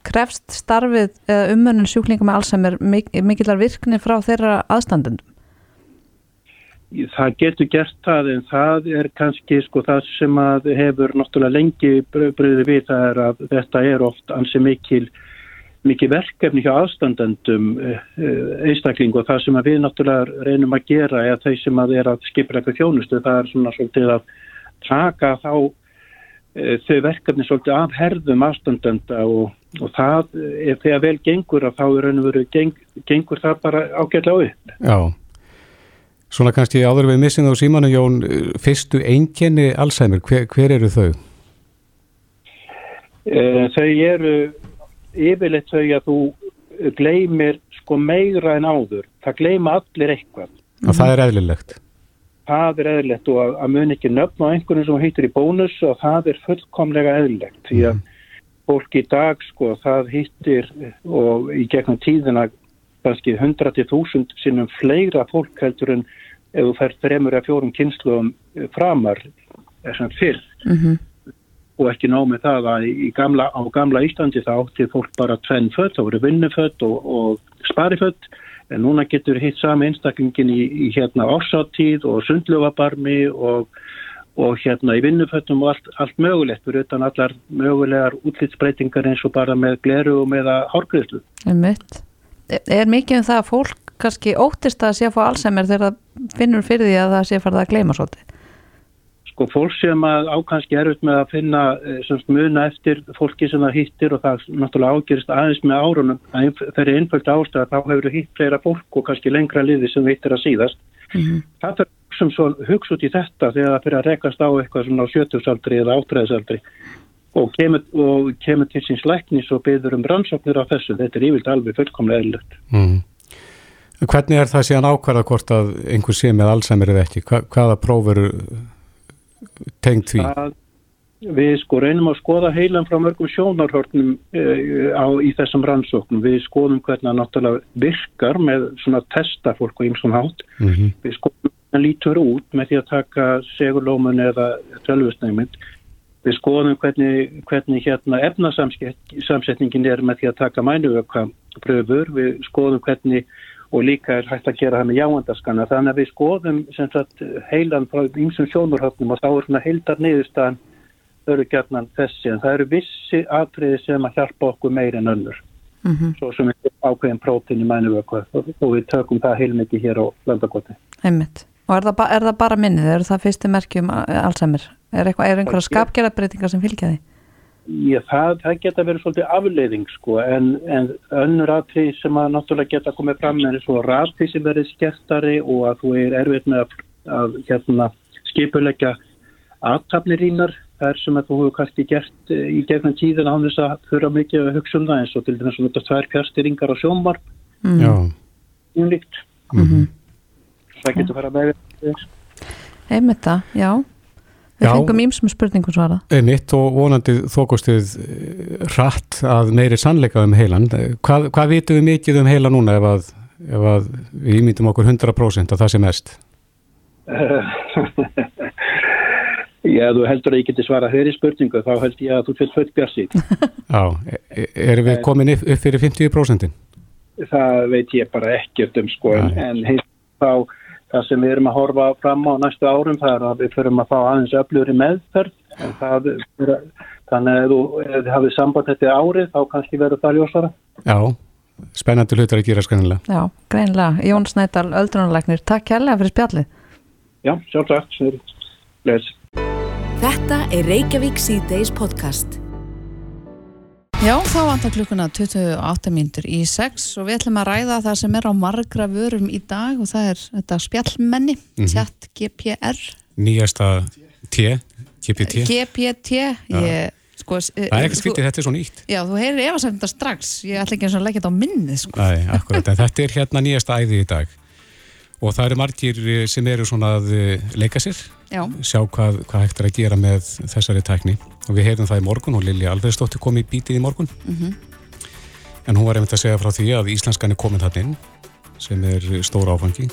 Speaker 2: krefst starfið umönnum sjúklingum með Alzheimer mikillar virkni frá þeirra aðstandendum?
Speaker 6: Það getur gert það en það er kannski sko það sem að hefur náttúrulega lengi bröðið við það er að þetta er oft ansi mikil mikið verkefni hjá aðstandendum einstakling og það sem við náttúrulega reynum að gera er þeir sem að er að skipra eitthvað þjónustu það er svona svolítið að taka þá Eh, þau verkefni svolítið af herðum afstandenda og, og það ef þegar vel gengur að þá er veru geng, gengur það bara ágætlega upp.
Speaker 3: Já, svona kannski áður við missing á símanu Jón, fyrstu einkenni Alzheimer, hver, hver eru þau?
Speaker 6: E, þau eru yfirleitt þau að þú gleymir sko meira en áður, það gleyma allir eitthvað.
Speaker 3: Og það er eðlilegt?
Speaker 6: Það er eðlilegt og að, að mun ekki nöfn á einhvern sem heitir í bónus og það er fullkomlega eðlilegt því að mm. fólk í dag sko það hittir og í gegnum tíðina kannski 100.000 sinnum fleira fólk heldur en ef þú fær þremur eða fjórum kynsluðum framar þessum fyrr mm -hmm. og ekki nómið það að gamla, á gamla Íslandi þá átti fólk bara tvenn fött, þá voru vinnufött og, og sparifött en núna getur hitt sami einstaklingin í, í hérna ásáttíð og sundlufabarmi og, og hérna í vinnuföttum og allt, allt mögulegt fyrir utan allar mögulegar útlýtsbreytingar eins og bara með gleru og með að hárgriðslu.
Speaker 2: Er mikið um það að fólk kannski óttist að sé að fá Alzheimer þegar það finnur fyrir því að það sé að fara að gleyma svolítið?
Speaker 6: Sko fólk sem að ákanski er út með að finna eh, semst muna eftir fólki sem það hittir og það náttúrulega ágerist aðeins með árunum að það er einföld ástæða þá hefur hitt fleira fólk og kannski lengra liði sem hittir að síðast mm -hmm. það er sem svo hugsa út í þetta þegar það fyrir að rekast á eitthvað svona á sjötusaldri eða átræðisaldri og kemur, og kemur til síns læknis og byður um rannsóknir á þessu þetta er yfirlt alveg fullkomlega eðlert mm.
Speaker 3: Hvernig er það síðan ákvarða hvort að einhver sé með Alzheimer eða ekki? Hva, hvaða prófur tengt því?
Speaker 6: Að við sko reynum að skoða heilan frá mörgum sjónarhörnum e, á, í þessum rannsóknum. Við skoðum hvernig það náttúrulega virkar með svona testa fólk og ymsum hátt. Mm -hmm. Við skoðum hann lítur út með því að taka segurlómun eða tölvustnægmynd. Við skoðum hvernig, hvernig hérna efnasamsetningin er með því að taka mænuvöka pröfur. Við skoðum hvernig og líka er hægt að gera það með jáandaskanna. Þannig að við skoðum sagt, heilan frá ymsum sjónurhöfnum og þá er svona heildar niðurstaðan eru gerðnan þessi. En það eru vissi atriði sem að hjálpa okkur meir en önnur. Mm -hmm. Svo sem við ákveðum prótin í mænuvöku og við tökum það heilmikið hér á landakoti.
Speaker 2: Heimitt. Og er það, er það bara minnið? Er það fyrstu merkjum allsamir? Er, er einhverja skapgerðabreitingar sem fylgja því?
Speaker 6: Já, það, það geta verið svolítið afleiðing sko, en, en önnur aðtrið sem að náttúrulega geta komið fram er svo ræðtið sem verið skertari og að þú er erfitt með að, að hérna, skipulegja aðtapnir ínar þar sem að þú hefur kannski gert í gegnum tíðin á þess að þurfa mikið að hugsa um það eins og til dæmis svona tvær pjastýringar á sjónvarp.
Speaker 2: Mm.
Speaker 6: umlíkt mm -hmm það getur fara með
Speaker 2: það, já við fengum ímsum spurningum svara
Speaker 3: einmitt og vonandi þókustið rætt að meiri sannleika um heilan. Hvað, hvað vitum við mikið um heila núna ef að, ef að við ímyndum okkur 100% að það sé mest?
Speaker 6: Já, þú heldur að ég geti svara þeirri spurningu, þá held ég að þú fyrir född björnsýt
Speaker 3: Já, e, erum við komin upp fyrir 50%?
Speaker 6: Það veit ég bara ekkert um sko, en, en heil þá það sem við erum að horfa fram á næstu árum það er að við förum að fá aðeins öflugur í meðferð það, þannig að ef þið hafið samband þetta árið þá kannski verður það ljósara.
Speaker 3: Já, spennandi hlutur að gera skannilega
Speaker 2: Já, greinlega, Jón Snædal Öldrunarleiknir, takk kærlega fyrir spjallið.
Speaker 6: Já, sjálfsagt
Speaker 1: Þetta er Reykjavík C-Days podcast
Speaker 2: Já, þá vantar klukkuna 28 mínutur í 6 og við ætlum að ræða það sem er á margra vörum í dag og það er þetta spjallmenni, mm -hmm. chat GPR.
Speaker 3: Nýjasta T, GPT.
Speaker 2: GPT, ég... Sko,
Speaker 3: það er ekkert skritið, þetta er svo nýtt
Speaker 2: Já, þú heyrir efasönda strax ég ætla ekki eins og að leggja þetta á minnið sko.
Speaker 3: Æ, akkurat, þetta er hérna nýjasta æði í dag og það eru margir eh, sem eru svona að eh, leika sér.
Speaker 2: Já.
Speaker 3: sjá hvað, hvað hægt er að gera með þessari tækni. Og við heyrðum það í morgun og Lili Alfredsdóttir kom í bítið í morgun. Mm -hmm. en hún var einmitt að segja frá því að Íslenskan er komin þarna inn sem er stóra áfangi.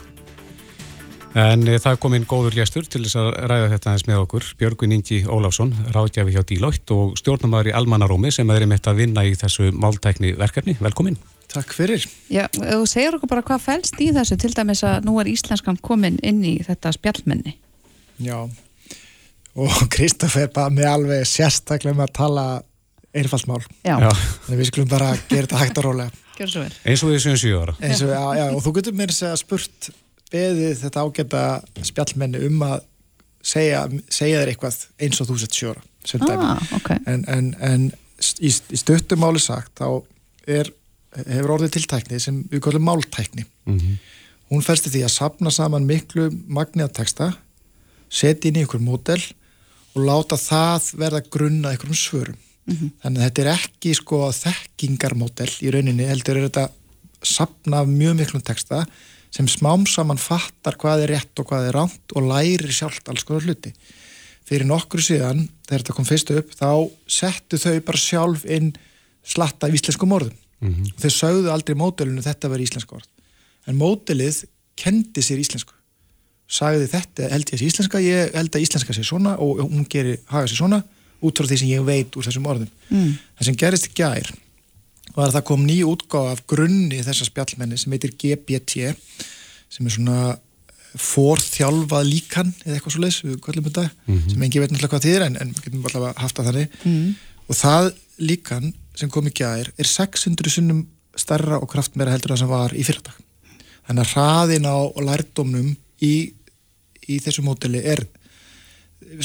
Speaker 3: En e, það kom inn góður gæstur til þess að ræða þetta eins með okkur. Björgun Ingi Ólafsson, ráðgjafi hjá Dílótt og stjórnumæður í Almanarómi sem er einmitt að vinna í þessu máltækni verkefni velkomin
Speaker 7: Takk fyrir.
Speaker 2: Já, þú segir okkur bara hvað fælst í þessu til dæmis að nú er Íslenskan komin inn í þetta spjallmenni.
Speaker 7: Já, og Kristófer bara með alveg sérstaklega með að tala einfaldsmál.
Speaker 2: Já.
Speaker 3: já.
Speaker 7: Þannig við skulum bara gera þetta hægt og rólega.
Speaker 2: Gjör svo vel.
Speaker 3: Eins og því sem sjú ára.
Speaker 7: Eins og, já, já, og þú getur mér að spurt beðið þetta ágæta spjallmenni um að segja, segja þér eitthvað eins og þú sett sjóra.
Speaker 2: Ah, ok.
Speaker 7: En, en, en í, í stuttumáli sagt þá er hefur orðið tiltækni sem við kallum máltækni. Mm -hmm. Hún færst því að sapna saman miklu texta, setja inn í einhver mótel og láta það verða grunna einhverjum svörum. Mm -hmm. Þannig að þetta er ekki sko þekkingarmótel í rauninni, heldur er þetta sapna mjög miklum texta sem smám saman fattar hvað er rétt og hvað er ránt og læri sjálft alls konar hluti. Fyrir nokkru síðan, þegar þetta kom fyrstu upp, þá settu þau bara sjálf inn slatta í íslenskum orðum mm -hmm. þeir sögðu aldrei módelinu þetta verið íslenska orð en módelið kendi sér íslensku sagði þetta held ég að íslenska ég held að íslenska sé svona og hún gerir haga sér svona út frá því sem ég veit úr þessum orðum mm. það sem gerist gær var að það kom ný útgáð af grunni þessar spjallmenni sem heitir GBT sem er svona fórþjálfað líkan eða eitthvað svo leiðs, við kallum þetta mm -hmm. sem engi veit náttúrulega hvað þið er en, en við getum alltaf haft að þannig mm. og það líkan sem kom í gær er 600 sunnum starra og kraftmera heldur það sem var í fyrirtak. Þannig að hraðin á lærdómnum í, í þessu mótili er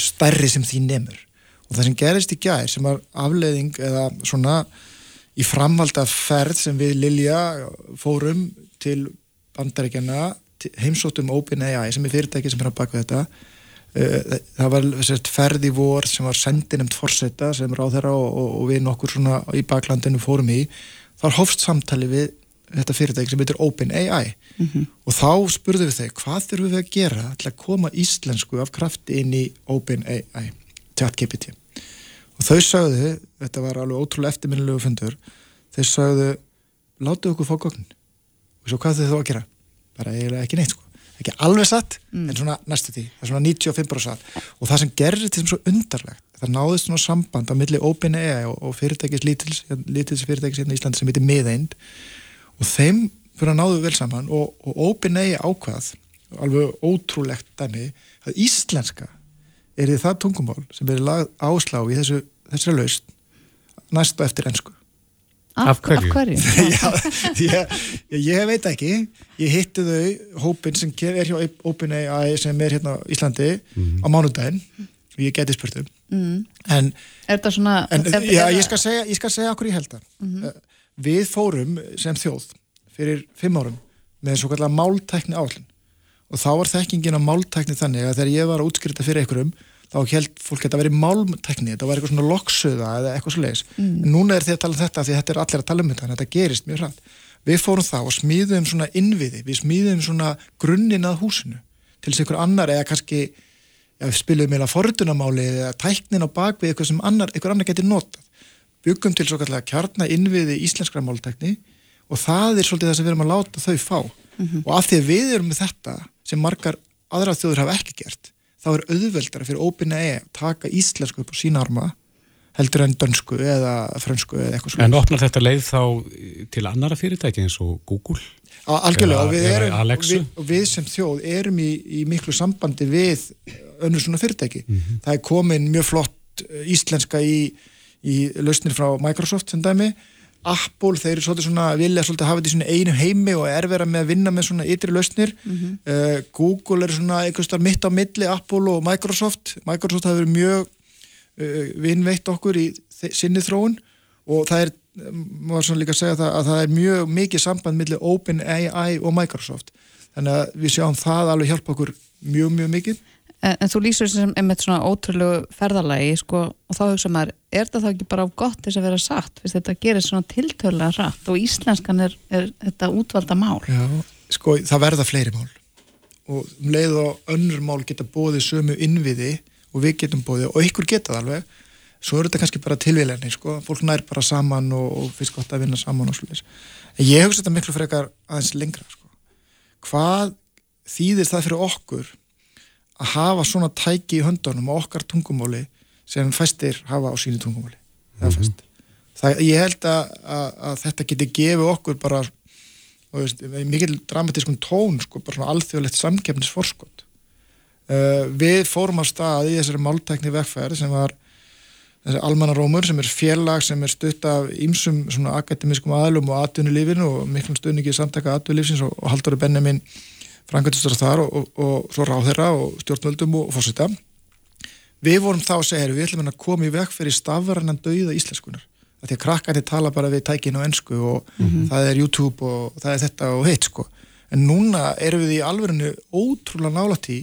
Speaker 7: stærri sem því nefnur. Og það sem gerist í gær sem var afleiðing eða svona í framhald af ferð sem við Lilja fórum til bandaríkjana heimsóttum OpenAI sem er fyrirtæki sem er að baka þetta það var sért, ferð í vor sem var sendinemt fórsetta sem ráð þeirra og, og, og við nokkur svona í baklandinu fórum í. Þar hófst samtali við þetta fyrirtæki sem heitir OpenAI. Mm -hmm. og þá spurðum við þeir hvað þurfum við að gera til að koma íslensku af krafti inn í OpenAI ChatGPT? Og þau sagðu, þetta var alveg ótrúlega eftirminnilegu fundur, þau sagðu látu okkur fá gögn. Og svo hvað þau þá að gera? Bara eiginlega ekki neitt sko ekki alveg satt, en svona næstu því það er svona 95% og það sem gerir þetta svo undarlegt, það náðist svona samband á milli OpenAI og, og fyrirtækis lítils, lítils fyrirtækis hérna í Íslandi sem heitir miðeind. Og þeim fyrir að náðu vel saman og, og OpenAI ákvað alveg ótrúlegt dæmi að íslenska er því það tungumál sem er áslá í þessu, þessari laust næstu eftir ennsku
Speaker 3: Af hverju?
Speaker 2: Af hverju?
Speaker 7: Já, ég, ég veit ekki. Ég hitti þau, hópin sem er hjá OpenAI sem er hérna á Íslandi á mánudaginn. Og ég geti spurt um
Speaker 2: Mm.
Speaker 7: en,
Speaker 2: Er þetta svona...
Speaker 7: en
Speaker 2: er,
Speaker 7: já, ég skal segja, ég skal segja okkur ég held það Eh, við fórum sem þjóð fyrir fimm árum með svo kallar máltækni áallin og þá var þekkingin á máltækni þannig að þegar ég var að útskýrta fyrir einhverjum þá held fólk að þetta veri máltækni þetta var eitthvað svona loksuða eða eitthvað svo leiðis en núna er þið að tala um þetta því þetta er allir að tala um þetta en þetta gerist mjög hrætt við fórum þá og smíðum svona innviði við smíðum svona grunninn að húsinu til þess að einhver annar eða kannski ja, spilum meila fordunamáli eða tæknin á bakvið eitthvað sem annar, einhver annar getur notað. Byggum til svo kallega kjarna innviði íslenskra máltækni og það er svolítið það sem við erum að láta þau fá. Og af því að við erum með þetta sem margar aðra þjóður hafa ekki gert þá er auðveldara fyrir OpenAI að taka íslensku upp á sína arma heldur en dönsku eða frönsku eða eitthvað
Speaker 3: En
Speaker 7: svona
Speaker 3: opnar þetta leið þá til annara fyrirtæki eins og Google?
Speaker 7: algjörlega og við, erum, við, og við sem þjóð erum í, í miklu sambandi við önnur svona fyrirtæki. Það er komin mjög flott íslenska í, í lausnir frá Microsoft sem dæmi Apple, þeir eru svolítið svona vilja svolítið hafa þetta í svona einu heimi og er vera með að vinna með svona ytri lausnir. Uh, Google er svona einhvers þar mitt á milli Apple og Microsoft. Microsoft hafa verið mjög uh, vinnveitt okkur í sinni þróun og það er má svona líka segja það að það er mjög mikið samband millir OpenAI og Microsoft. Þannig að við sjáum það alveg hjálpa okkur mjög mjög mikið
Speaker 2: en, en þú lýsur þessu sem einmitt svona ótrúlegu ferðalagi sko, og þá hugsa maður, er þetta þá ekki bara á gott þess að vera satt, fyrst þetta gerir svona tiltölulega rætt og íslenskan er, er þetta útvalda mál
Speaker 7: Já. sko það verða fleiri mál og um leið og önnur mál geta bóðið sömu innviði og við getum bóðið og ykkur geta það alveg svo er þetta kannski bara tilvílenni sko. fólk nær bara saman og, og finnst gott að vinna saman og svolítið en ég hugsa þetta miklu frekar aðeins lengra sko. hvað þýðir það fyrir okkur að hafa svona tæki í höndunum á okkar tungumáli sem fæstir hafa á sínu tungumáli. Mm -hmm. það, ég held að, að, að þetta geti gefið okkur bara mikil dramatískum tón sko, bara svona alþjóðlegt samkefnisforskot uh, við fórum á stað í þessari máltækni vegferð sem var þessi almannarómur sem er félag sem er stutt af ýmsum svona akademiskum aðlum og atvinnulífinu og miklum stuðningi samtaka atvinnulífsins og, og Halldóri Benjamin frangatistur þar og, og, og svo ráðherra og stjórnvöldum og fórseta við vorum þá að segja við ætlum að koma í veg fyrir stafverðanan dauða íslenskunar af því að krakkarnir tala bara við tækinu á ennsku og það er YouTube og það er þetta og hitt sko. En núna erum við í alverðinu ótrúlega nálægt í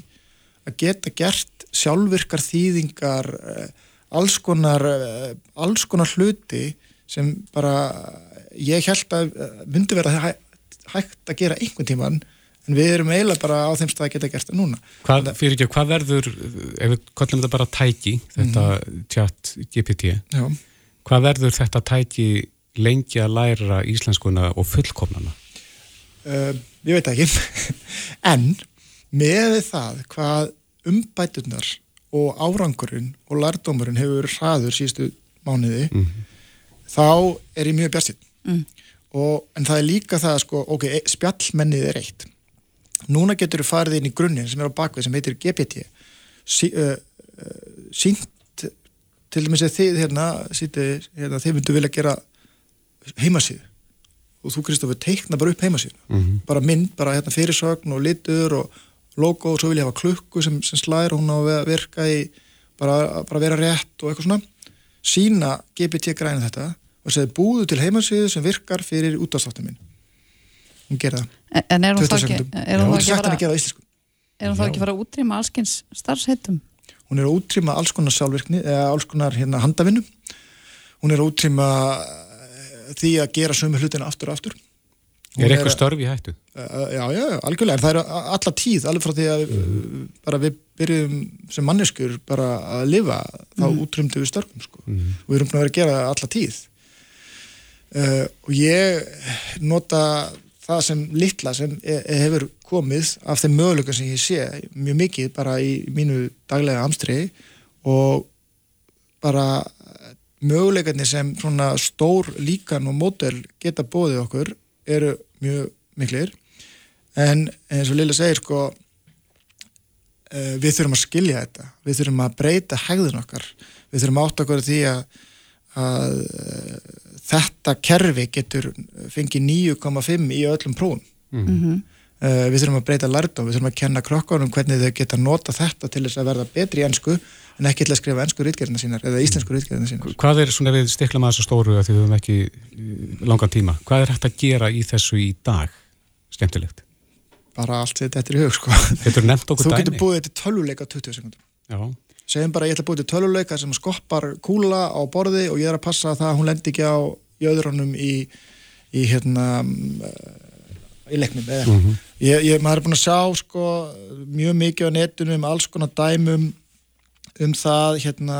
Speaker 7: að geta gert sjálfvirkar þýðingar eh, alls konar eh, alls konar hluti sem bara ég held að eh, myndi vera hæ, hægt að gera einhvern tíman en við erum eiginlega bara á þeim stað að geta gert það núna
Speaker 3: Hvað, fyrir ekki, hvað verður, ef við kallum þetta bara tæki, þetta chat GPT,
Speaker 7: Já.
Speaker 3: hvað verður þetta tæki lengi að læra íslenskuna og fullkomnana?
Speaker 7: uh, ég veit ekki en með það hvað umbætunar og árangurinn og lærdómurinn hefur verið hraður síðustu mánuði þá er ég mjög björnsinn
Speaker 2: Mm.
Speaker 7: og, en það er líka það sko, ok, spjallmennið er eitt núna getur þú farið inn í grunninn sem er á bakvið sem heitir GPT sí, uh, uh, sínt til dæmis að þið hérna, sýti, hérna þið myndu vilja gera heimasíðu. Og þú Kristofur teikna bara upp heimasíðu bara mynd, bara hérna fyrirsögn og litur og logo og svo vil ég hafa klukku sem, sem slæðir hún á að ve- virka í bara, bara vera rétt og eitthvað svona. Sína GPT græna þetta og segja búðu til heimasíðu sem virkar fyrir útastáttum minn hún gera það,
Speaker 2: En- En er hún
Speaker 7: 20
Speaker 2: þá ekki, er hún þá ekki, fara,
Speaker 7: að
Speaker 2: er útrýma allskins starfsheitum?
Speaker 7: hún er að útrýma alls konar sjálfvirkni eða alls konar hérna handavinnu. Hún er að útrýma eh, því að gera sömu hlutina aftur og aftur. Hún
Speaker 3: Er eitthvað
Speaker 7: að-
Speaker 3: störf í hættu?
Speaker 7: Uh, já, já, algjörlega, en það er alla tíð alveg frá því að uh, bara við byrjum sem manneskur bara að lifa, þá mm. útrumdu við störfum sko. og við erum búin að vera að gera það alla tíð. Uh, og ég nota það sem litla sem e- e- hefur komið af þeim möguleika sem ég sé mjög mikið bara í mínu daglega amstri og bara möguleikarnir sem svona stór líkan og mótel geta bóðið okkur eru mjög miklir. En eins og Lilla segir sko uh, við þurfum að skilja þetta. Við þurfum að breyta hegðun okkar. Við þurfum að átta okkur því að, að þetta kerfi getur fengið 9,5 í öllum prófum
Speaker 2: Mhm.
Speaker 7: uh, við þurfum að breyta lærdom við þurfum að kenna krokkanum hvernig þau geta nota þetta til þess að verða betri ennsku en ekki til að skrifa ennsku rítgerðina sínar eða íslensku rítgerðina sínar
Speaker 3: Hvað er svona við stikla maður svo stóru að því við höfum ekki eh, langan tíma? Hvað er hægt að gera í þessu í dag? Skemmtilegt.
Speaker 7: bara allt þetta eftir í hug sko. Þú getur búið þetta tölvuleika 20 sekundum
Speaker 3: Já.
Speaker 7: segjum bara ég ætla að búið til tölvuleika sem skoppar kúla á borði og ég er að passa að það að hún lendi ekki á jöðrunum í, í hérna mm, í leiknum eða eitthvað. ég, ég, maður er búin að sjá sko mjög mikið á netinu um alls konar dæmum um það hérna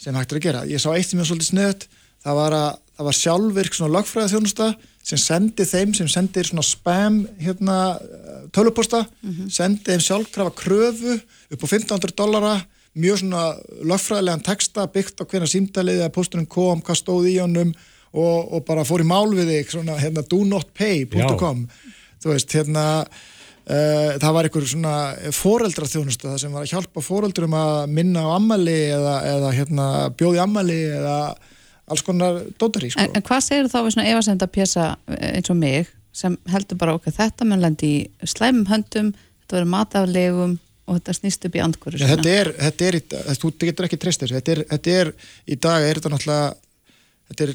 Speaker 7: sem hægt er að gera. Ég sá eitt sem ég var svolítið sniðut það var að það var sjálfvirk svona lagfræða þjónusta sem sendi þeim sem sendir svona spam hérna töluposta, sendi þeim sjálfkrafa kröfu upp á 1500 dollara mjög svona lagfræðilegan texta byggt á hverja símdalið eða posturinn kom, hvað stóð í honum og, og bara fór í mál við þig svona hérna do not pay.com þú veist hérna Uh, það var einhver svona foreldraþjónusta það sem var að hjálpa foreldrum að minna á ammali eða, eða hérna, bjóði ammali eða alls konar dótari sko.
Speaker 2: En, en hvað segir þá við svona efasenda pjesa eins og mig sem heldur bara okkur þetta menn lendi í slæmum höndum þetta verður mataflegum og þetta snýst upp í andkvöru
Speaker 7: ja, þetta er, þetta er, í dag- þú getur ekki treyst þessu þetta er, þetta er, í dag er þetta náttúrulega þetta er,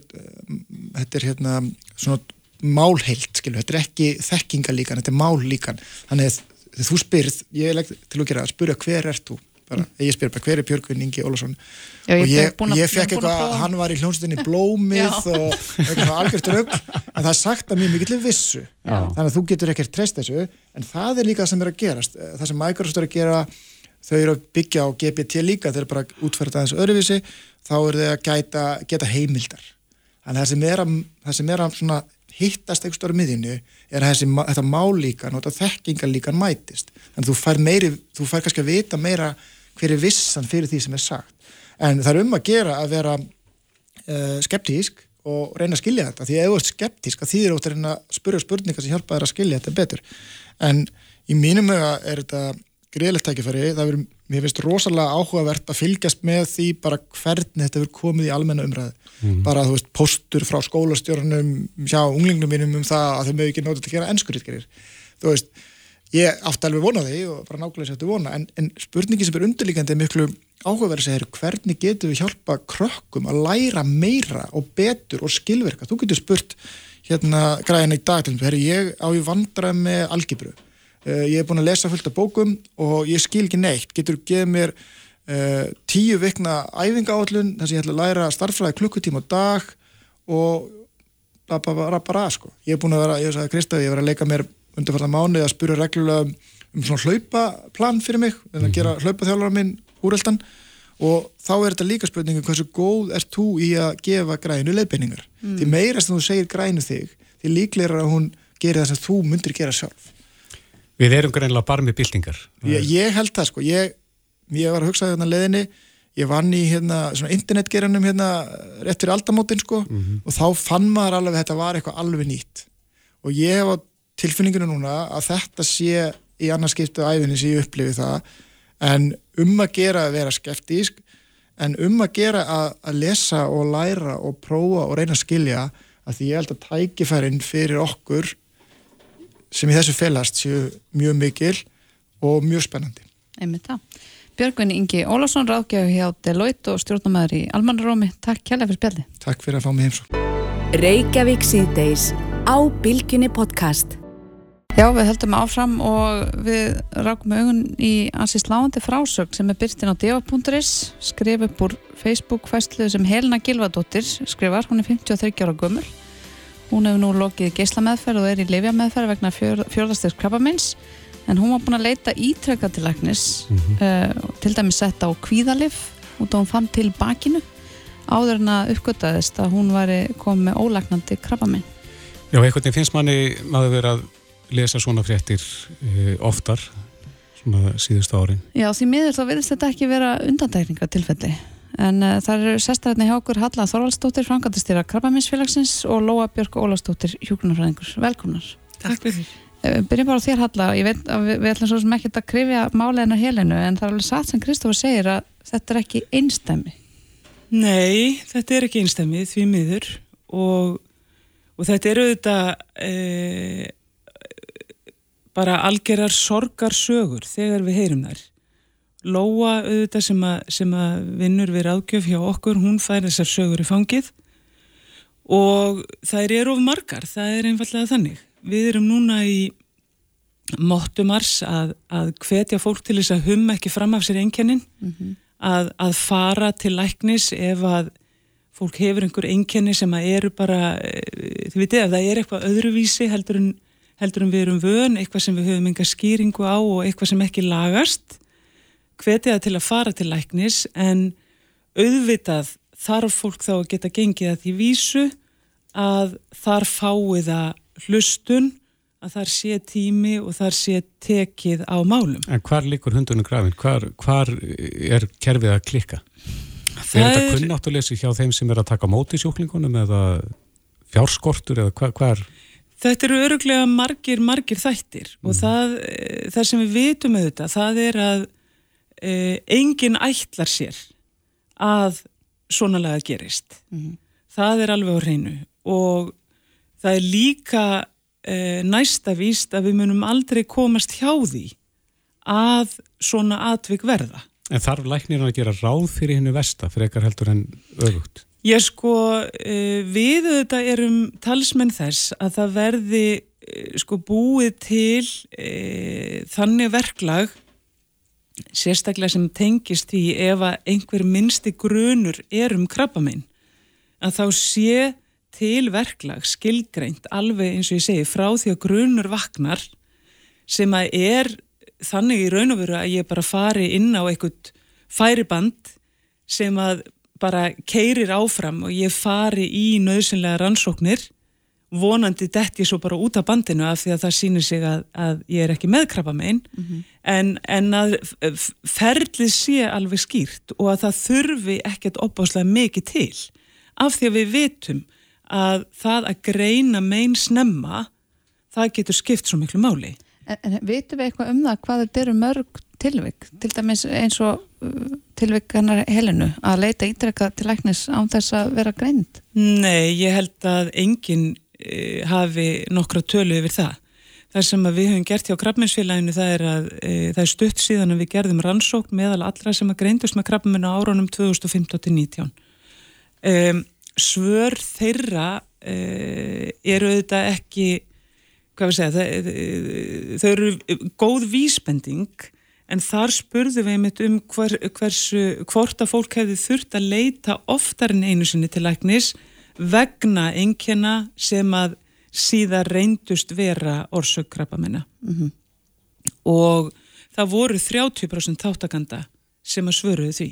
Speaker 7: þetta er hérna svona málheilt, skilur, þetta er ekki þekkingalíkan, þetta er mállíkan. Þannig að þegar þú spyrð, ég legg til að gera að spyrja hver ert þú, bara, ég spyr bara hver er Björgvin Ingi
Speaker 2: ég
Speaker 7: og ég,
Speaker 2: er búin að-
Speaker 7: ég
Speaker 2: er
Speaker 7: fekk eitthvað, hann var í hljónstinni blómið og eitthvað algjört rögg en það er sagt að mjög mikill vissu.
Speaker 2: Já.
Speaker 7: þannig að þú getur ekkert treyst þessu en það er líka það sem er að gerast. Eh, það sem Microsoft er að gera þau eru að byggja á GPT líka þeir eru bara útferða aðeins öðruvísi þá eru þau að gæta, geta heimildar. Að það sem er að, sem er að hittast einhver stóri miðinu er að þessi, þetta málíkan og þekkingalíkan mætist. Þannig að þú fær meiri, þú fær kannski að vita meira hver er vissan fyrir því sem er sagt. En það er um að gera að vera uh, skeptísk og reyna að skilja þetta því að ef þú ert skeptísk að því er út að reyna að spyrja spurningar sem hjálpa þér að skilja þetta betur. En í mínum huga er þetta greiðlegt tækifæri, það verður mér finnst rosalega áhugavert að fylgjast með því bara hvernig þetta verður komið í almenna umræðu. Bara þú veist postur frá skólastjórnum hjá unglingnum mínum um það að þau mögðu ekki nota til að gera ennskurítgerir þú veist, ég átti alveg vona því og bara nákvæmlega sér þetta vona en, en spurningi sem er undirlíkandi er miklu áhugaverð segir hvernig getum við hjálpa krökkum að læra meira og betur og skilverka, þú getur spurt hérna græðina í dag að ég á ég vandra með algebru. Uh, ég er búin að lesa fullt af bókum og ég skil ekki neitt. Getur gefið mér uh, tíu vikna æfingaállun þar sem ég ætla að læra starffræði klukkutíma á dag og bara, bara, bara sko. Ég er búin að vera, ég sagði Kristaf, ég er að leika mér undirfarta mánuði að spura reglulega um, um svona hlaupaplan fyrir mig, en að gera hlaupaþjálfara minn úreldan og þá er þetta líka spurningum hversu góð ert þú í að gefa grænu leiðbeiningar. Mm. Því meira sem þú segir grænu þig, því líklega er að hún gerir það sem þú myndir gera sjálf.
Speaker 3: Við erum greinlega bara með byltingar.
Speaker 7: Ég, ég held það sko, ég, ég var að hugsa hérna leðinni, ég vann í hérna svona internetgeranum hérna rétt fyrir aldamótin sko og þá fann maður alveg að þetta var eitthvað alveg nýtt. Og ég hef á tilfinninginu núna að þetta sé í annarskiptu æfinni sem ég upplifi það en um að gera að vera skeptísk en um að gera að, að lesa og læra og prófa og reyna að skilja að því ég held að tækifærin fyrir okkur sem í þessu felast séu mjög mikil og mjög spennandi.
Speaker 2: Einmitt það. Björgvin Ingi Ólafsson, ráðgjöfu hjá Deloitte og stjórnumæður í Almannarómi. Takk kjærlega fyrir spjalli.
Speaker 7: Takk fyrir að fá mig heimsó.
Speaker 1: Reykjavík síðdeis á Bilginni podcast.
Speaker 2: Já, við heldum áfram og við rákum augun í ansi sláandi frásögn sem er byrtin á deva.is skrif upp úr Facebook-fæslu sem Helena Gilvadóttir skrifar, hún er 53 ára gömul hún hefur nú lokið geislameðferð og er í lifjameðferð vegna fjör, fjörðastegs krabbamins en hún var búin að leita ítrekka til læknis uh, til dæmis sett á kvíðalif og þá hún fann til bakinu áður en að uppgötaðist að hún væri komið með ólæknandi krabbaminn.
Speaker 3: Já, einhvern veginn finnst manni maður verið að lesa svona fréttir uh, oftar svona síðustu árin.
Speaker 2: Já, því miður þá verðist þetta ekki vera undandækninga tilfelli en uh, það eru sestræðinni hjá okkur Halla Þorvaldsdóttir, Frankandistýra Krabbaminsfélagsins og Lóa Björk Ólastóttir, hjúgrunarfræðingur. Velkomnar.
Speaker 8: Takk fyrir.
Speaker 2: Uh, byrjum bara þér Halla, ég veit að við, við ætlum svo sem ekki að krifja máleina helinu en það er alveg satt sem Kristófur segir að þetta er ekki einstæmi.
Speaker 8: Nei, þetta er ekki einstæmið því miður og, og þetta eru auðvitað e, bara algerar sorgarsögur þegar við heyrum þær. Lóa auðvitað sem að, sem að vinnur við ráðgjöf hjá okkur, hún fær þessar sögur í fangið. Og þær eru of margar, það er einfallega þannig. Við erum núna í móttumars að, að hvetja fólk til þess að hum ekki fram af sér einkennin. Mm -hmm að, að fara til læknis ef að fólk hefur einhver einkenni sem að eru bara, eh, þið vitið, ef það er eitthvað öðruvísi heldur en, heldur en við erum vön, eitthvað sem við höfum enga skýringu á og eitthvað sem ekki lagast, hvetið það til að fara til læknis en auðvitað þarf fólk þá að geta gengið að því vísu að þar fáið að hlustun að þar sé tími og þar sé tekið á málum.
Speaker 3: En hvar líkur hundunum grafin? Hvar, hvar er kerfið að klikka? Það er þetta kunnáttuleysi hjá þeim sem er að taka móti sjúklingunum eða fjárskortur eða hvar? hvar?
Speaker 8: Þetta eru öruglega margir, margir þættir mm. og það, eh, það sem við vitum auðvitað, það er að e, enginn ætlar sér að svona laga gerist. Mm. Það er alveg á hreinu og það er líka e, næsta víst að við munum aldrei komast hjá því að svona atvik verða.
Speaker 3: En þarf læknirinn að gera ráð fyrir hennu vesta fyrir ekkar heldur en öfugt?
Speaker 8: Ég sko, e, við auðvitað erum talsmenn þess að það verði sko búið til e, þannig verklag sérstaklega sem tengist í ef að einhver minnsti grunur er um krabbaminn að þá sé til verklag skilgreint alveg eins og ég segi frá því að grunur vaknar sem að er þannig í raun og veru að ég bara fari inn á eitthvað færiband sem að bara keirir áfram og ég fari í nöðsynlega rannsóknir vonandi dett ég svo bara út af bandinu af því að það sýnir sig að, að ég er ekki meðkrabba megin mm -hmm. en, en að ferlið sé alveg skýrt og að það þurfi ekkert opáslega mikið til af því að við vitum að það að greina megin snemma, það getur skipt svo miklu máli.
Speaker 2: En, en veitum við eitthvað um það hvað þetta eru mörg tilvik, til dæmis eins og uh, tilvik hennar helinu að leita ítrekka til læknis án þess að vera greint?
Speaker 8: Nei, ég held að enginn hafi nokkra tölu yfir það. Það sem við höfum gert hjá krabbmennsfélaginu það er að e, það er stutt síðan að við gerðum rannsókn meðal allra sem að greindust með krabbmennu árunum 2015-19. Um, svör þeirra uh, eru auðvitað ekki hvað við segja það, þau eru góð vísbending en þar spurðum við einmitt um hver, hversu, hvort að fólk hefði þurft að leita oftar en einu sinni til læknis vegna einnkjena sem að síðan reyndust vera orsökkrappa minna mm -hmm. og það voru 30% þáttakanda sem að svöruðu því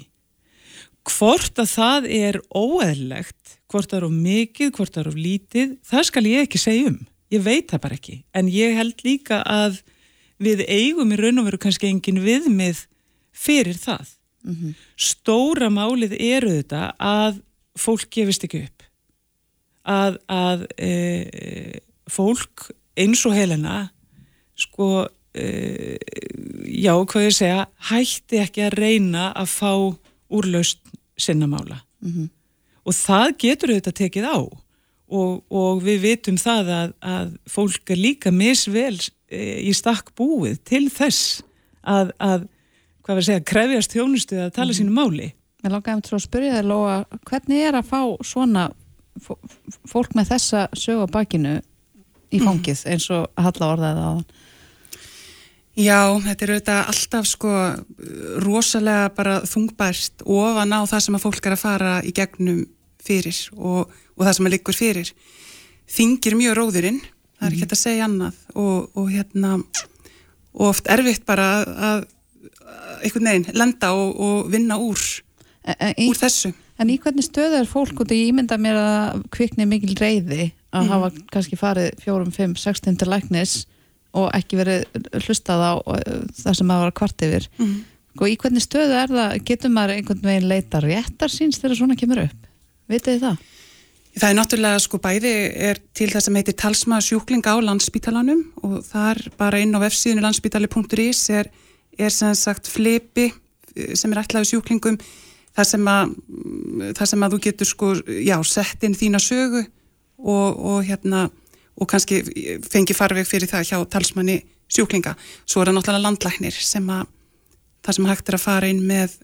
Speaker 8: hvort að það er óeðlegt, hvort það er of mikið, hvort það er of lítið, það skal ég ekki segja um. Ég veit það bara ekki. En ég held líka að við eigum í raun og veru kannski engin viðmið fyrir það. Mm -hmm. Stóra málið eru þetta að fólk gefist ekki upp. Að, að e, fólk eins og helena sko, e, já, hvað ég segja, hætti ekki að reyna að fá úrlaust sinnamála mm -hmm. og það getur auðvitað tekið á og, og við vitum það að, að fólk er líka misvel e, í stakk búið til þess að, að hvað við segja, krefjast þjónustu að tala mm -hmm. sínu máli.
Speaker 2: Mér langar um til að spyrja þér Lóa, hvernig er að fá svona fólk með þessa sög á bakinu í mhm. fangið eins og Halla orðaði á þann?
Speaker 9: Já, þetta er auðvitað alltaf sko rosalega bara þungbært ofan á það sem að fólk er að fara í gegnum fyrir og, og það sem að liggur fyrir. Þingir mjög róðurinn, það er ekki hægt að segja annað og, og hérna og oft erfitt bara að einhvern veginn lenda og, og vinna úr, en, úr þessu.
Speaker 2: En í hvernig stöðu er fólk og ég ímynda mér að kvikni mikil reyði að hafa kannski farið fjórum, fimm, sextinn til læknis og ekki verið hlustað á uh, það sem maður var kvart yfir. Og í hvernig stöðu er það? Getur maður einhvern veginn leita réttar síns þegar svona kemur upp? Vitið þið það?
Speaker 9: Það er náttúrulega sko bæði er til það sem heitir talsmaður sjúklinga á landsbítalanum og þar bara inn á vefsíðinu landsbítali.is er, er sem sagt flipi eh, sem er ætlaði sjúklingum þar sem að, þar sem að þú getur sko, já, sett inn þína sögu og, og hérna og kannski fengi farveg fyrir það hjá talsmanni sjúklinga. Svo er það náttúrulega landlæknir sem að það sem hægt er að fara inn með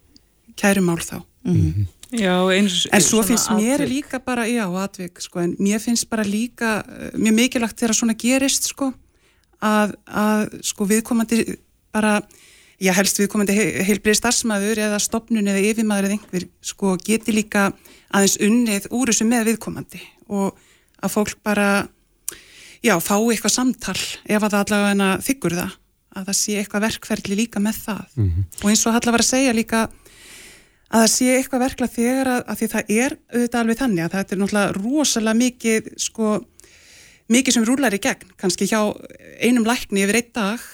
Speaker 9: kærumál þá.
Speaker 2: Mhm.
Speaker 8: Já, eins,
Speaker 9: En svo finnst mér
Speaker 8: atvik.
Speaker 9: líka bara, já, atvik, sko, en mér finnst bara líka eh, mjög mikilvægt þegar svona gerist, sko, að, að sko, viðkomandi bara, já, helst viðkomandi he heilbrið starfsmæður eða stopnun eða yfirmaður eða einhver, sko, geti líka aðeins unnið úr þessu með viðkomandi og að fólk bara, já, fái eitthvað samtal ef að það allavega þykkur það, að það sé eitthvað verkferðli líka með það. Og eins og Halla var að segja líka að það sé eitthvað verkla þegar að, að því það er auðvitað alveg þannig að þetta er náttúrulega rosalega mikið sko, mikið sem rúlar í gegn kannski hjá einum lækni yfir einn dag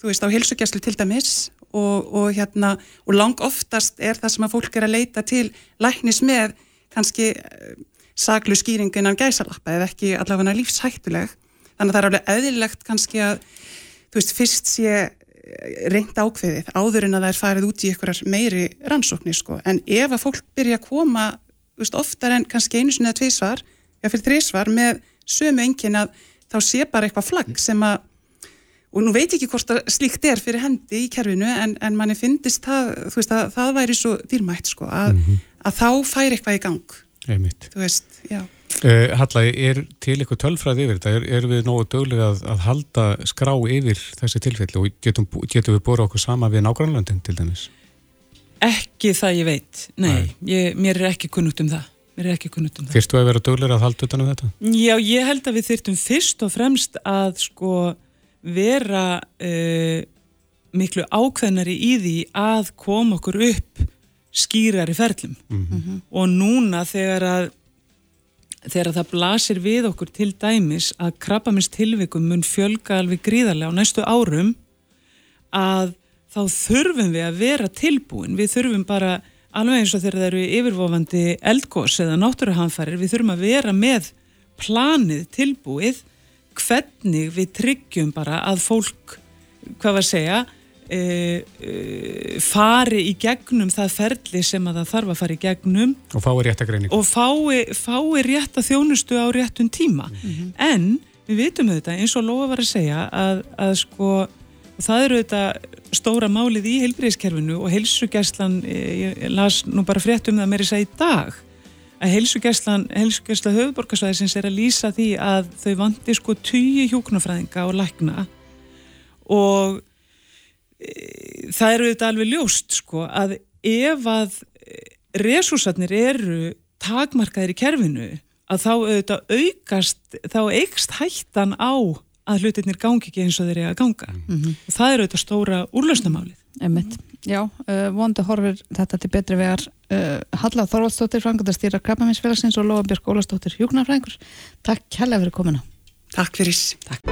Speaker 9: þú veist á heilsugjæslu til dæmis og, og hérna og lang oftast er það sem að fólk er að leita til læknis með kannski eh, saklu skýringu innan gæsalappa eða ekki allavega lífshættuleg þannig að það er alveg eðlilegt kannski að þú veist fyrst sé reynd ákveðið áður en að það er farið út í einhverjar meiri rannsóknir sko. en ef að fólk byrja að koma veist, oftar en kannski einu sinni eða tvísvar eða fyrir þrísvar með sömu engin að þá sé bara eitthvað flagg sem að og nú veit ég ekki hvort slíkt er fyrir hendi í kerfinu en, en manni finnist það, þú veist, að það væri svo dýrmætt sko, að, að þá færi eitthvað í gang,
Speaker 3: Einmitt.
Speaker 9: þú veist, já
Speaker 3: Uh, Halla, er til eitthvað tölfræð yfir þetta? Er, er við nógu döglega að, að halda skrá yfir þessi tilfelli og getum, getum við búið okkur sama við nágrannlöndin til dæmis?
Speaker 8: Ekki það ég veit, nei. Ég, mér er ekki kunnugt um það. Mér er ekki kunnugt um það.
Speaker 3: Fyrstu að vera döglega að halda utan um þetta?
Speaker 8: Já, ég held að við þyrftum fyrst og fremst að sko vera uh, miklu ákveðnari í því að koma okkur upp skýrari ferlum. Og núna þegar að þegar það blasir við okkur til dæmis að krabbamins tilvikum mun fjölga alveg gríðarlega á næstu árum að þá þurfum við að vera tilbúin við þurfum bara, alveg eins og þegar það eru yfirvofandi eldgós eða náttúruhanfærir, við þurfum að vera með planið tilbúið hvernig við tryggjum bara að fólk, hvað var að segja e, e, fari í gegnum það ferli sem að það þarf að fara í gegnum
Speaker 3: Og fái réttagreining?
Speaker 8: og fái, fái rétta þjónustu á réttun tíma en við vitum þetta eins og Lóa var að segja að, að sko það eru þetta stóra málið í heilbriðiskerfinu og heilsugæslan ég, ég las nú bara frétt um það meiri segja í dag að heilsugæsla höfuborgarsvæðisins er að lýsa því að þau vanti sko tugi hjúknarfræðinga og lækna. Og e, það eru þetta alveg ljóst sko að ef að resúsarnir eru takmarkaðir í kerfinu að þá auðvitað aukast þá eikst hættan á að hlutirnir gangi ekki eins og þeir eru að ganga. Og það eru auðvitað stóra úrlausnamálið
Speaker 2: Einmitt. Já, uh, vonandi horfir þetta til betri vegar uh, Halla Þorvaldsdóttir, frangatastýra Krabbaminsfélagsins og Lóa Björk Ólastóttir, hjúknarfræðingur Takk kærlega fyrir komuna.
Speaker 9: Takk fyrir.
Speaker 2: Takk.